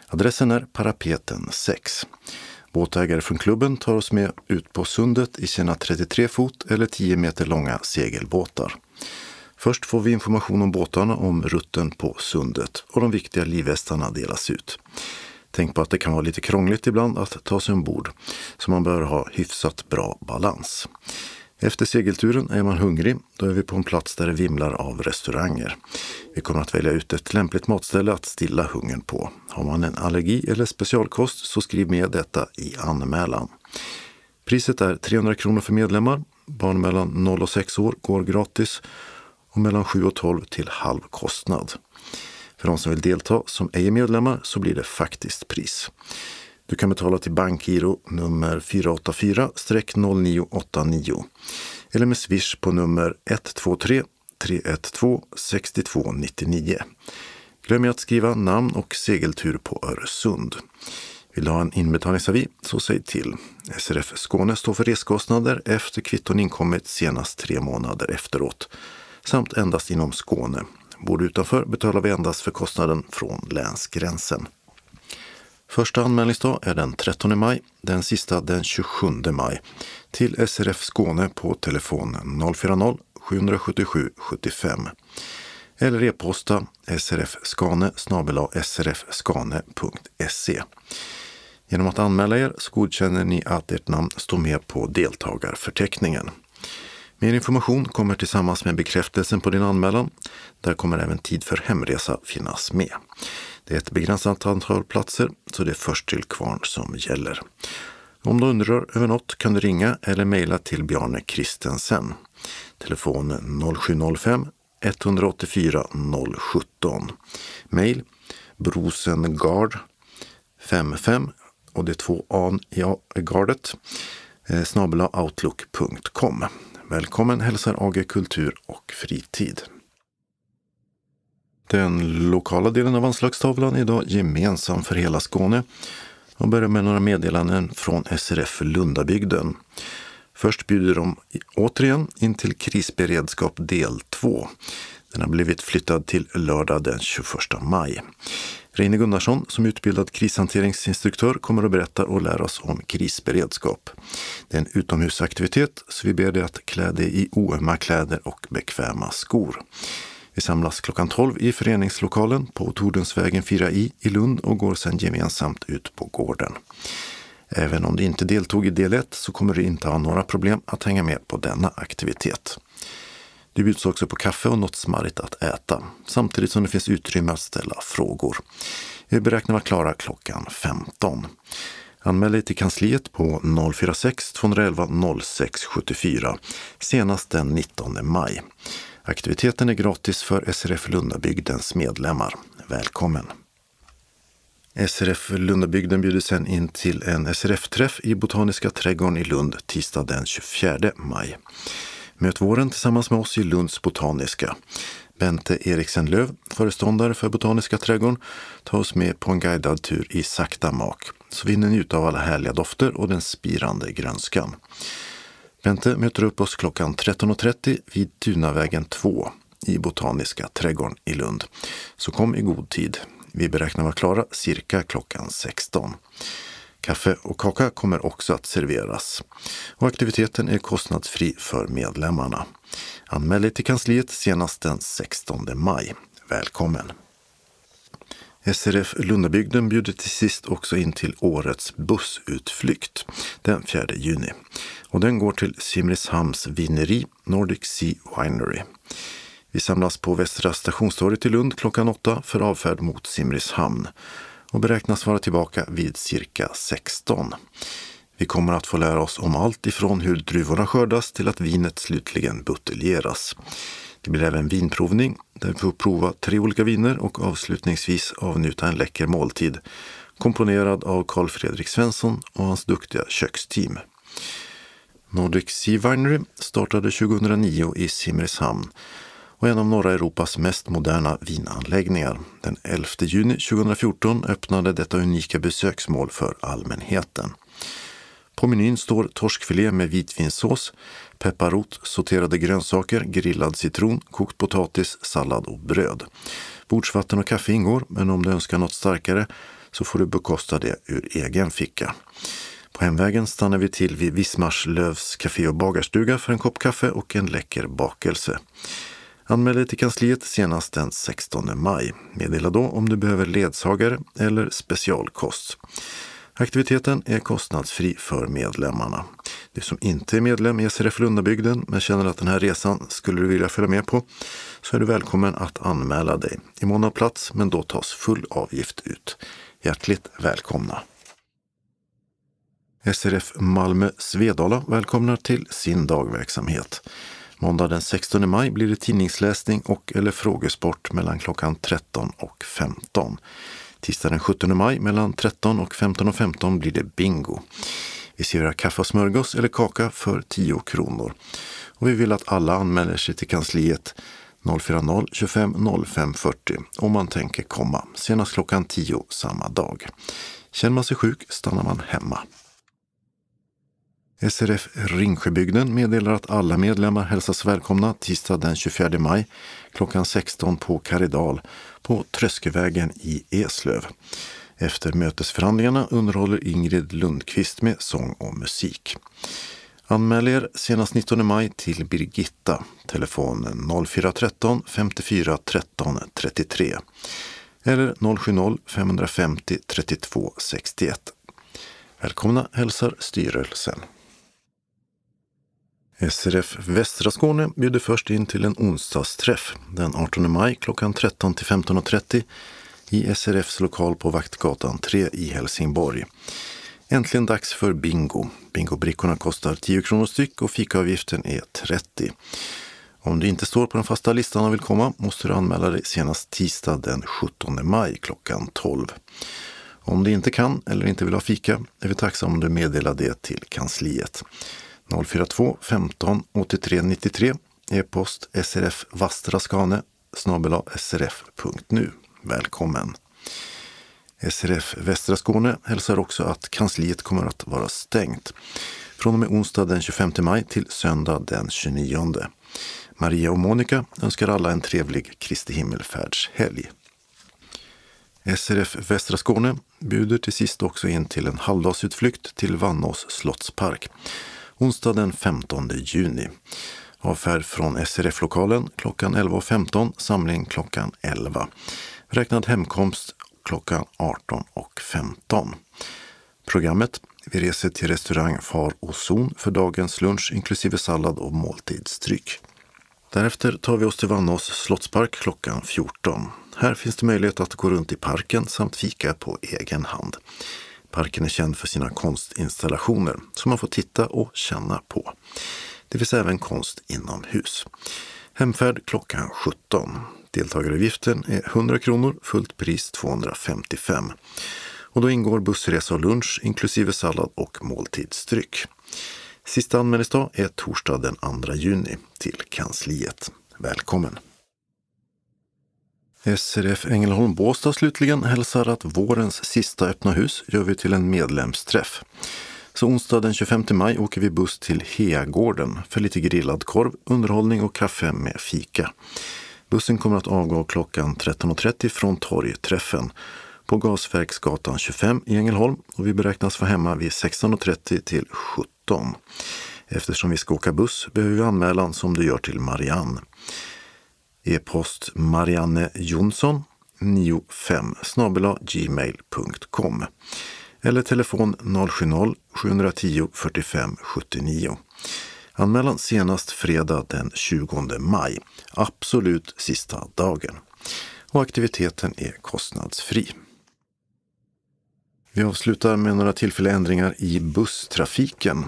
Adressen är Parapeten 6. Båtägare från klubben tar oss med ut på sundet i sina 33 fot eller 10 meter långa segelbåtar. Först får vi information om båtarna, om rutten på sundet och de viktiga livvästarna delas ut. Tänk på att det kan vara lite krångligt ibland att ta sig ombord, så man bör ha hyfsat bra balans. Efter segelturen är man hungrig. Då är vi på en plats där det vimlar av restauranger. Vi kommer att välja ut ett lämpligt matställe att stilla hungern på. Har man en allergi eller specialkost så skriv med detta i anmälan. Priset är 300 kronor för medlemmar. Barn mellan 0 och 6 år går gratis och mellan 7 och 12 till halv kostnad. För de som vill delta som ej är medlemmar så blir det faktiskt pris. Du kan betala till bankgiro nummer 484-0989 eller med swish på nummer 123 312 6299. Glöm att skriva namn och segeltur på Öresund. Vill du ha en inbetalningsavi så säg till. SRF Skåne står för reskostnader efter kvitton inkommit senast tre månader efteråt samt endast inom Skåne. Bor du utanför betalar vi endast för kostnaden från länsgränsen. Första anmälningsdag är den 13 maj, den sista den 27 maj till SRF Skåne på telefon 040-777 75 eller e-posta srfskane srfskane.se. Genom att anmäla er så godkänner ni att ert namn står med på deltagarförteckningen. Mer information kommer tillsammans med bekräftelsen på din anmälan. Där kommer även tid för hemresa finnas med. Det är ett begränsat antal platser, så det är först till kvarn som gäller. Om du undrar över något kan du ringa eller mejla till Bjarne Kristensen. Telefon 0705 184 017. Mejl brosengard 55 och det är två A i gardet eh, snabela outlook.com. Välkommen hälsar AG Kultur och Fritid. Den lokala delen av anslagstavlan är idag gemensam för hela Skåne och börjar med några meddelanden från SRF Lundabygden. Först bjuder de återigen in till krisberedskap del 2. Den har blivit flyttad till lördag den 21 maj. Reine Gunnarsson som utbildad krishanteringsinstruktör kommer att berätta och lära oss om krisberedskap. Det är en utomhusaktivitet så vi ber dig att klä dig i oömma kläder och bekväma skor. Vi samlas klockan 12 i föreningslokalen på Tordensvägen 4i i Lund och går sedan gemensamt ut på gården. Även om du inte deltog i del 1 så kommer du inte ha några problem att hänga med på denna aktivitet. Det bjuds också på kaffe och något smarrigt att äta, samtidigt som det finns utrymme att ställa frågor. Vi beräknar vara klara klockan 15. Anmäl dig till kansliet på 046 211 0674 senast den 19 maj. Aktiviteten är gratis för SRF Lundabygdens medlemmar. Välkommen! SRF Lundabygden bjuder sen in till en SRF-träff i Botaniska trädgården i Lund tisdag den 24 maj. Möt våren tillsammans med oss i Lunds Botaniska. Bente Eriksen Löv, föreståndare för Botaniska trädgården, tar oss med på en guidad tur i sakta mak, så vi hinner njuta av alla härliga dofter och den spirande grönskan. Bente möter upp oss klockan 13.30 vid Tunavägen 2 i Botaniska trädgården i Lund. Så kom i god tid. Vi beräknar vara klara cirka klockan 16. Kaffe och kaka kommer också att serveras. Och aktiviteten är kostnadsfri för medlemmarna. Anmäl dig till kansliet senast den 16 maj. Välkommen! SRF Lundabygden bjuder till sist också in till årets bussutflykt den 4 juni. Och den går till Simrishamns vineri Nordic Sea Winery. Vi samlas på Västra stationstorget i Lund klockan åtta för avfärd mot Simrishamn och beräknas vara tillbaka vid cirka 16. Vi kommer att få lära oss om allt ifrån hur druvorna skördas till att vinet slutligen buteljeras. Det blir även vinprovning där vi får prova tre olika viner och avslutningsvis avnjuta en läcker måltid komponerad av Carl Fredrik Svensson och hans duktiga köksteam. Nordic Sea Winery startade 2009 i Simrishamn och en av norra Europas mest moderna vinanläggningar. Den 11 juni 2014 öppnade detta unika besöksmål för allmänheten. På menyn står torskfilé med vitvinsås, pepparrot, sorterade grönsaker, grillad citron, kokt potatis, sallad och bröd. Bordsvatten och kaffe ingår, men om du önskar något starkare så får du bekosta det ur egen ficka. På hemvägen stannar vi till vid Vismarslövs café och bagarstuga för en kopp kaffe och en läcker bakelse. Anmäl dig till kansliet senast den 16 maj. Meddela då om du behöver ledsagare eller specialkost. Aktiviteten är kostnadsfri för medlemmarna. Du som inte är medlem i SRF Lundabygden men känner att den här resan skulle du vilja följa med på så är du välkommen att anmäla dig. I mån av plats, men då tas full avgift ut. Hjärtligt välkomna! SRF Malmö Svedala välkomnar till sin dagverksamhet. Måndag den 16 maj blir det tidningsläsning och eller frågesport mellan klockan 13 och 15. Tisdag den 17 maj mellan 13 och 15.15 15 blir det bingo. Vi serverar kaffe och smörgås eller kaka för 10 kronor. Och vi vill att alla anmäler sig till kansliet 040 25 05 40 om man tänker komma senast klockan 10 samma dag. Känner man sig sjuk stannar man hemma. SRF Ringsjöbygden meddelar att alla medlemmar hälsas välkomna tisdag den 24 maj klockan 16 på Karidal på Tröskevägen i Eslöv. Efter mötesförhandlingarna underhåller Ingrid Lundqvist med sång och musik. Anmäl er senast 19 maj till Birgitta, telefon 0413 54 13 33 eller 070-550 32 61. Välkomna hälsar styrelsen. SRF Västra Skåne bjuder först in till en onsdagsträff den 18 maj klockan 13 till 15.30 i SRFs lokal på Vaktgatan 3 i Helsingborg. Äntligen dags för bingo. Bingobrickorna kostar 10 kronor styck och fikaavgiften är 30. Om du inte står på den fasta listan och vill komma måste du anmäla dig senast tisdag den 17 maj klockan 12. Om du inte kan eller inte vill ha fika är vi tacksamma om du meddelar det till kansliet. 042 15 83 93 e-post srf vastraskane srf.nu. Välkommen! SRF Västra Skåne hälsar också att kansliet kommer att vara stängt från och med onsdag den 25 maj till söndag den 29. Maria och Monica önskar alla en trevlig Kristi himmelfärdshelg. SRF Västra Skåne bjuder till sist också in till en halvdagsutflykt till Vannås slottspark onsdag den 15 juni. Avfärd från SRF-lokalen klockan 11.15, samling klockan 11. Räknad hemkomst klockan 18.15. Programmet vi reser till restaurang Far och Zon för dagens lunch inklusive sallad och måltidsdryck. Därefter tar vi oss till Vannås slottspark klockan 14. Här finns det möjlighet att gå runt i parken samt fika på egen hand. Parken är känd för sina konstinstallationer som man får titta och känna på. Det finns även konst inomhus. Hemfärd klockan 17. Deltagaravgiften är 100 kronor, fullt pris 255. Och då ingår bussresa och lunch inklusive sallad och måltidsdryck. Sista anmälningsdag är torsdag den 2 juni till kansliet. Välkommen! SRF Ängelholm Båstad slutligen hälsar att vårens sista öppna hus gör vi till en medlemsträff. Så onsdag den 25 maj åker vi buss till Heagården för lite grillad korv, underhållning och kaffe med fika. Bussen kommer att avgå klockan 13.30 från torgträffen på Gasverksgatan 25 i Ängelholm och vi beräknas vara hemma vid 16.30 till 17. Eftersom vi ska åka buss behöver vi anmälan som du gör till Marianne. E-post Marianne Jonsson 95 gmail.com eller telefon 070-710 45 79. Anmälan senast fredag den 20 maj, absolut sista dagen. Och aktiviteten är kostnadsfri. Vi avslutar med några tillfälliga ändringar i busstrafiken.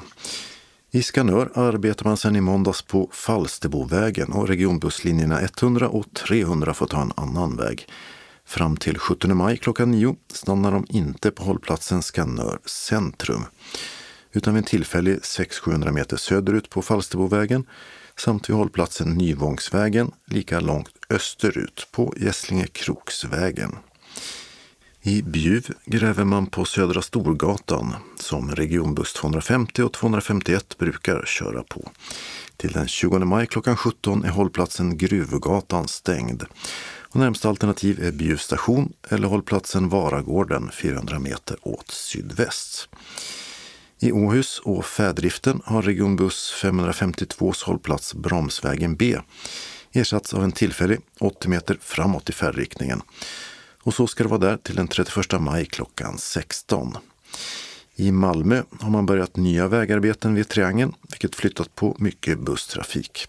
I Skanör arbetar man sedan i måndags på Falsterbovägen och regionbusslinjerna 100 och 300 får ta en annan väg. Fram till 17 maj klockan 9 stannar de inte på hållplatsen Skanör centrum utan vid en tillfällig 600-700 meter söderut på Falsterbovägen samt vid hållplatsen Nyvångsvägen lika långt österut på Gässlinge Kroksvägen. I Bjuv gräver man på Södra Storgatan som regionbuss 250 och 251 brukar köra på. Till den 20 maj klockan 17 är hållplatsen Gruvgatan stängd. Och närmsta alternativ är Bjuv station eller hållplatsen Varagården 400 meter åt sydväst. I Åhus och färdriften har regionbuss 552 hållplats Bromsvägen B ersatts av en tillfällig 80 meter framåt i färdriktningen. Och så ska det vara där till den 31 maj klockan 16. I Malmö har man börjat nya vägarbeten vid Triangeln, vilket flyttat på mycket busstrafik.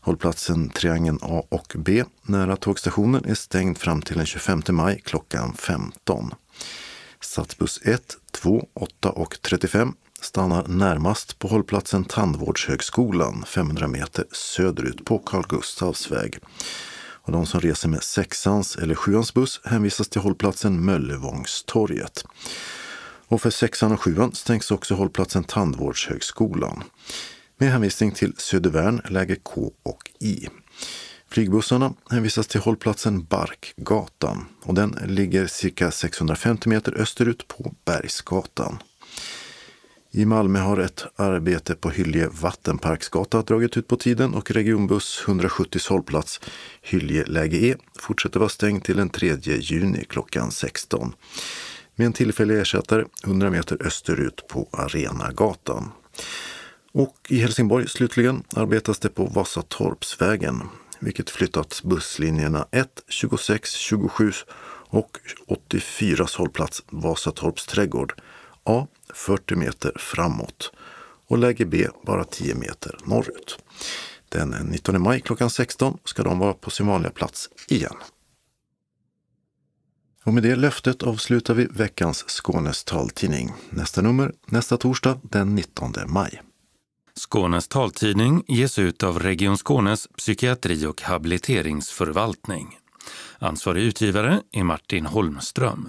Hållplatsen Triangeln A och B nära tågstationen är stängd fram till den 25 maj klockan 15. Stadsbuss 1, 2, 8 och 35 stannar närmast på hållplatsen Tandvårdshögskolan 500 meter söderut på Carl Gustavs väg. Och de som reser med sexans eller sjuans buss hänvisas till hållplatsen Möllevångstorget. Och för sexan och sjuan stängs också hållplatsen Tandvårdshögskolan med hänvisning till Södervärn läge K och I. Flygbussarna hänvisas till hållplatsen Barkgatan och den ligger cirka 650 meter österut på Bergsgatan. I Malmö har ett arbete på Hylje vattenparksgata dragit ut på tiden och regionbuss 170 hållplats Hylje läge E fortsätter vara stängd till den 3 juni klockan 16 med en tillfällig ersättare 100 meter österut på Arenagatan. Och i Helsingborg slutligen arbetas det på Vasatorpsvägen vilket flyttat busslinjerna 1, 26, 27 och 84 hållplats Vasatorps trädgård A 40 meter framåt och läge B bara 10 meter norrut. Den 19 maj klockan 16 ska de vara på sin vanliga plats igen. Och med det löftet avslutar vi veckans Skånes taltidning. Nästa nummer nästa torsdag den 19 maj. Skånes taltidning ges ut av Region Skånes psykiatri och habiliteringsförvaltning. Ansvarig utgivare är Martin Holmström.